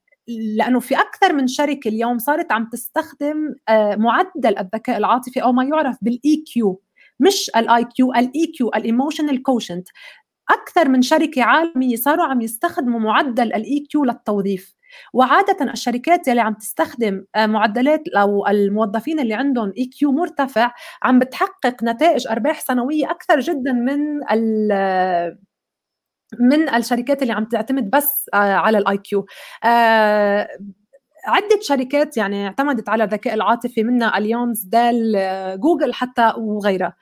لأنه في أكثر من شركة اليوم صارت عم تستخدم آه، معدل الذكاء العاطفي أو ما يعرف بال EQ مش ال IQ ال EQ ال emotional أكثر من شركة عالمية صاروا عم يستخدموا معدل ال EQ للتوظيف. وعادة الشركات اللي عم تستخدم آه، معدلات أو الموظفين اللي عندهم EQ مرتفع عم بتحقق نتائج أرباح سنوية أكثر جدا من من الشركات اللي عم تعتمد بس آه، على ال IQ آه، عدة شركات يعني اعتمدت على الذكاء العاطفي منها اليونز دال جوجل حتى وغيرها.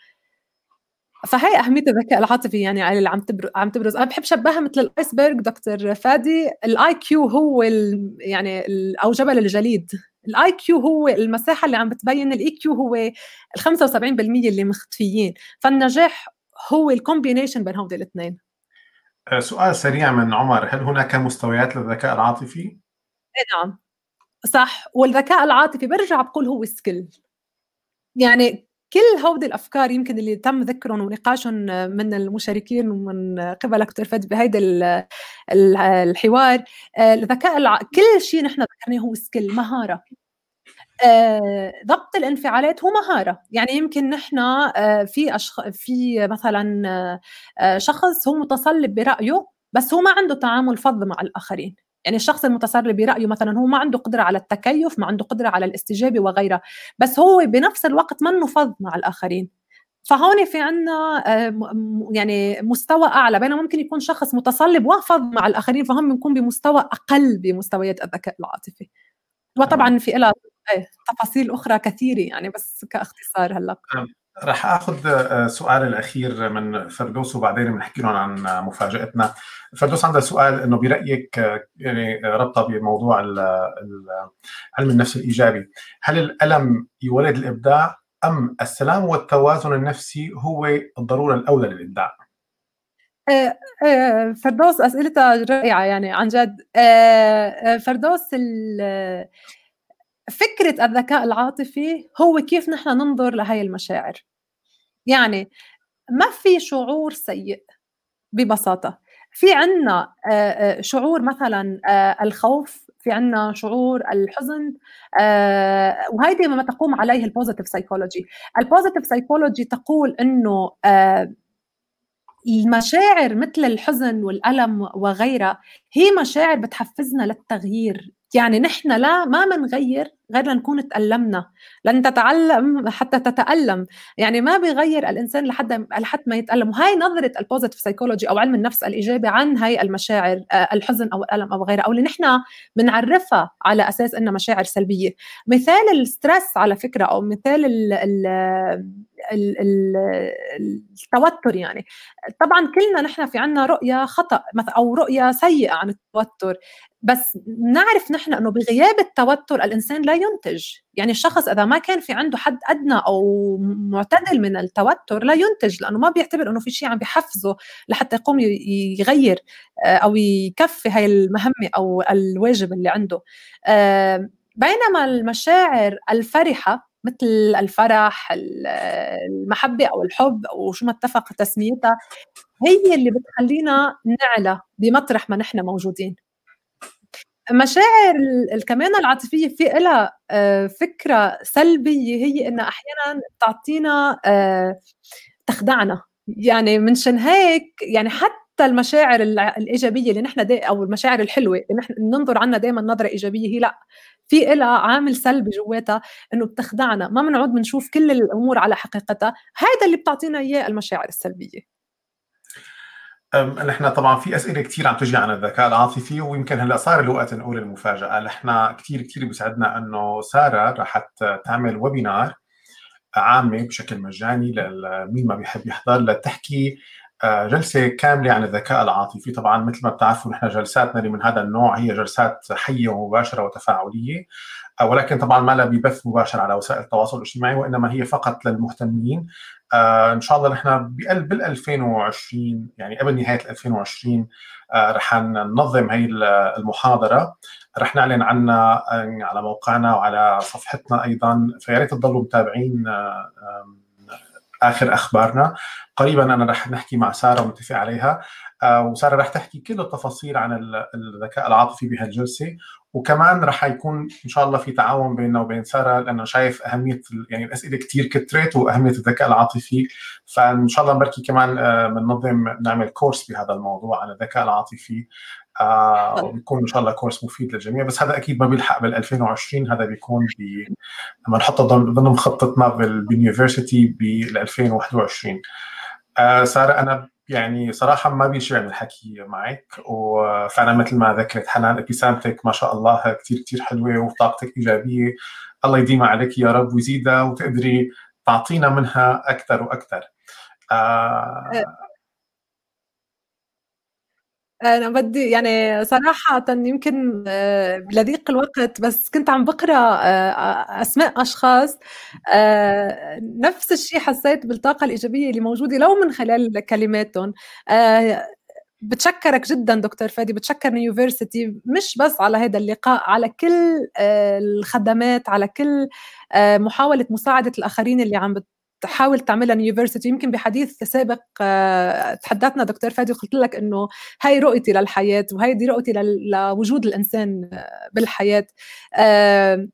فهي أهمية الذكاء العاطفي يعني اللي عم تبرز عم تبرز. أنا بحب شبهها مثل ال iceberg دكتور فادي. ال IQ هو ال يعني ال أو جبل الجليد. ال IQ هو المساحة اللي عم بتبين ال EQ هو ال 75% اللي مختفيين. فالنجاح هو ال combination بين هودي الاثنين. آه، سؤال سريع من عمر. هل هناك مستويات للذكاء العاطفي؟ إيه نعم. صح. والذكاء العاطفي برجع بقول هو skill يعني كل هودي الأفكار يمكن اللي تم ذكرهم ونقاشهم من المشاركين ومن قبلك دكتور فادي بهيدا الحوار آه، الذكاء الع... كل شيء نحن ذكرناه هو سكيل مهارة. آه، ضبط الانفعالات هو مهارة. يعني يمكن نحن آه، في أشخ... في مثلا شخص هو متصلب برأيه بس هو ما عنده تعامل فظ مع الآخرين. يعني الشخص المتسرب برايه مثلا هو ما عنده قدرة على التكيف ما عنده قدرة على الاستجابة وغيرها. بس هو بنفس الوقت منه فظ مع الآخرين. فهون في عنا آه، يعني مستوى أعلى. بينما ممكن يكون شخص متصلب وفظ مع الآخرين فهم بنكون بمستوى أقل بمستويات الذكاء العاطفي. وطبعا في لها إيه، تفاصيل أخرى كثيرة يعني بس كاختصار هلأ. رح آخذ آه، سؤال الأخير من فردوس وبعدين بنحكي لهم عن مفاجأتنا. فردوس عندها سؤال إنه برأيك آه، يعني ربطه بموضوع علم النفس الإيجابي، هل الألم يولد الإبداع أم السلام والتوازن النفسي هو الضرورة الأولى للإبداع؟ آه، فردوس أسئلتها رائعة يعني عن جد فردوس فكرة الذكاء العاطفي هو كيف نحن ننظر لهي المشاعر. يعني ما في شعور سيء ببساطة. في عنا شعور مثلا الخوف في عنا شعور الحزن وهيدي ما تقوم عليه ال positive psychology ال positive psychology تقول إنه المشاعر مثل الحزن والألم وغيرها هي مشاعر بتحفزنا للتغيير يعني نحن لا ما منغير غير لنكون تألمنا لن تتعلم حتى تتألم. يعني ما بيغير الإنسان لحد لحد ما يتألم. وهي نظرة ال positive psychology أو علم النفس الإيجابي عن هاي المشاعر آه، الحزن أو الألم أو غيرها أو اللي نحن بنعرفها على أساس إنها مشاعر سلبية. مثال ال stress على فكرة أو مثال ال ال ال التوتر يعني. طبعا كلنا نحن في عنا رؤية خطأ أو رؤية سيئة عن التوتر. بس نعرف نحن إنه بغياب التوتر الإنسان لا ينتج. يعني الشخص إذا ما كان في عنده حد أدنى أو معتدل من التوتر لا ينتج لأنه ما بيعتبر إنه في شيء عم بيحفزه لحتى يقوم يغير آه، أو يكفي هاي المهمة أو الواجب اللي عنده. آه، بينما المشاعر الفرحة مثل الفرح المحبة أو الحب أو شو ما اتفق تسميتها هي اللي بتخلينا نعلى بمطرح ما نحن موجودين. مشاعر الكمان العاطفية في لها آه، فكرة سلبية هي انها أحيانا بتعطينا آه، تخدعنا. يعني منشان هيك يعني حتى المشاعر الإيجابية اللي نحن أو المشاعر الحلوة اللي نحن ننظر عنها دائما نظرة إيجابية هي لأ في لها عامل سلبي جواتها إنه بتخدعنا. ما بنعود بنشوف كل الأمور على حقيقتها. هذا اللي بتعطينا إياه المشاعر السلبية. نحن طبعا في أسئلة كثير عم تجي عن الذكاء العاطفي ويمكن هلأ صار الوقت نقول المفاجأة. نحن كثير كثير بيسعدنا إنه سارة رح تعمل ويبينار عامة بشكل مجاني لمين ما بيحب يحضر لتحكي جلسة كاملة عن الذكاء العاطفي. طبعا مثل ما بتعرفوا نحن جلساتنا اللي من هذا النوع هي جلسات حية ومباشرة وتفاعلية ولكن طبعا ما لها ببث مباشر على وسائل التواصل الاجتماعي وإنما هي فقط للمهتمين. إن شاء الله نحن بقلب 2020 يعني قبل نهاية 2020 رح ننظم هي المحاضرة. رح نعلن عنها على موقعنا وعلى صفحتنا أيضا. فيا ريت تضلوا متابعين آخر أخبارنا. قريبا أنا رح نحكي مع سارة ونتفق عليها. وسارة رح تحكي كل التفاصيل عن الذكاء العاطفي بهالجلسة. وكمان رح يكون إن شاء الله في تعاون بيننا وبين سارة لأنه شايف أهمية يعني الأسئلة كثير كثرت وأهمية الذكاء العاطفي. فإن شاء الله بركي كمان بننظم نعمل كورس بهذا الموضوع عن الذكاء العاطفي. آه وبيكون إن شاء الله كورس مفيد للجميع. بس هذا أكيد ما بيلحق بال 2020 هذا بيكون ب لما نحط ضمن مخططنا باليونيفرستي بال 2021 آه سارة أنا يعني صراحة ما بيشبع الحكي معك وفعلا مثل ما ذكرت حنان ابتسامتك ما شاء الله كثير كثير حلوة وطاقتك إيجابية. الله يديمها عليك يا رب ويزيدها وتقدري تعطينا منها أكثر وأكثر آه. أنا بدي يعني صراحةً يمكن آه، لضيق الوقت بس كنت عم بقرأ آه، أسماء أشخاص آه، نفس الشيء حسيت بالطاقة الإيجابية اللي موجودة لو من خلال كلماتهم. بتشكرك جدا دكتور فادي بتشكر يونيفرسيتي مش بس على هذا اللقاء على كل الخدمات على كل محاولة مساعدة الآخرين اللي عم تحاول تعملها يونيفرسيتي يمكن بحديث سابق آه، تحدثنا دكتور فادي وقلت لك إنه هاي رؤيتي للحياة وهي دي رؤيتي لوجود الإنسان آه، بالحياة. آه،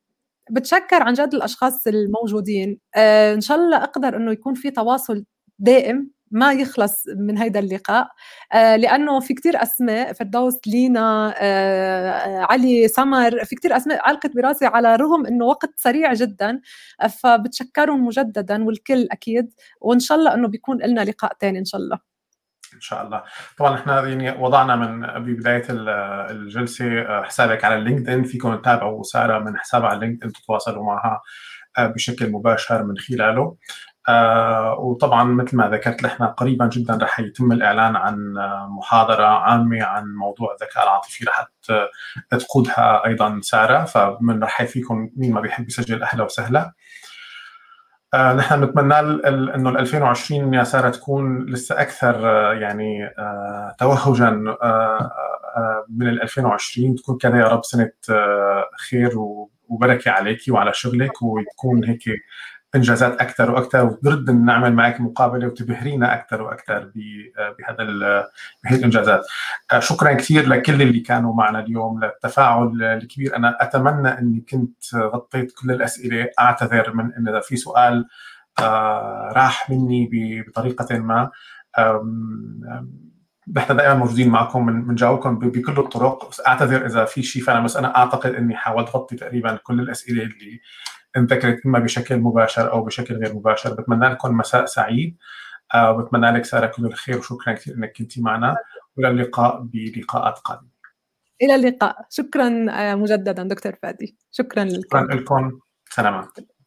بتشكر عن جد الأشخاص الموجودين. إن شاء الله أقدر إنه يكون في تواصل دائم ما يخلص من هيدا اللقاء. آه لأنه في كتير أسماء فردوس لينا آه علي سمر في كتير أسماء علقت براسي على رغم إنه وقت سريع جدا فبتشكرهم مجددا والكل أكيد وإن شاء الله إنه بيكون لنا لقاء ثاني إن شاء الله. إن شاء الله. طبعا إحنا يعني وضعنا من ببداية الجلسة آه، حسابك على ال LinkedIn فيكم تتابعوا سارة من حسابها على ال LinkedIn تتواصلوا معها آه، بشكل مباشر من خلاله. آه وطبعا مثل ما ذكرت نحن قريبا جدا رح يتم الإعلان عن محاضرة عامة عن موضوع الذكاء العاطفي رح تقودها أيضا سارة فمن رح فيكم مين ما بيحب يسجل أهلا وسهلا. آه نحن بنتمنى إنه ال 2020 يا سارة تكون لسه أكثر آه يعني آه توهجا آه، آه، من ال 2020 تكون كذا يا رب سنة آه، خير وبركة عليك وعلى شغلك وتكون هيك إنجازات أكثر وأكثر. ونرد نعمل معك مقابلة وتبهرينا أكثر وأكثر بهذا بهي الإنجازات. آه، شكرا كثير لكل اللي كانوا معنا اليوم للتفاعل الكبير. أنا أتمنى إني كنت غطيت كل الأسئلة أعتذر من إن إذا في سؤال آه، راح مني بطريقة ما. نحن دائما موجودين معكم بنجاوبكم بكل الطرق. أعتذر إذا في شيء فانا بس أنا أعتقد إني حاولت اغطي تقريبا كل الأسئلة اللي انذكرت إما بشكل مباشر أو بشكل غير مباشر بتمنى لكم مساء سعيد آه، وبتمنى لك سارة كل الخير وشكرا كثير إنك كنتي معنا والى اللقاء بلقاءات قادمة. إلى اللقاء. شكرا آه، مجددا دكتور فادي. شكرا لكم. شكرا لكم. سلامات.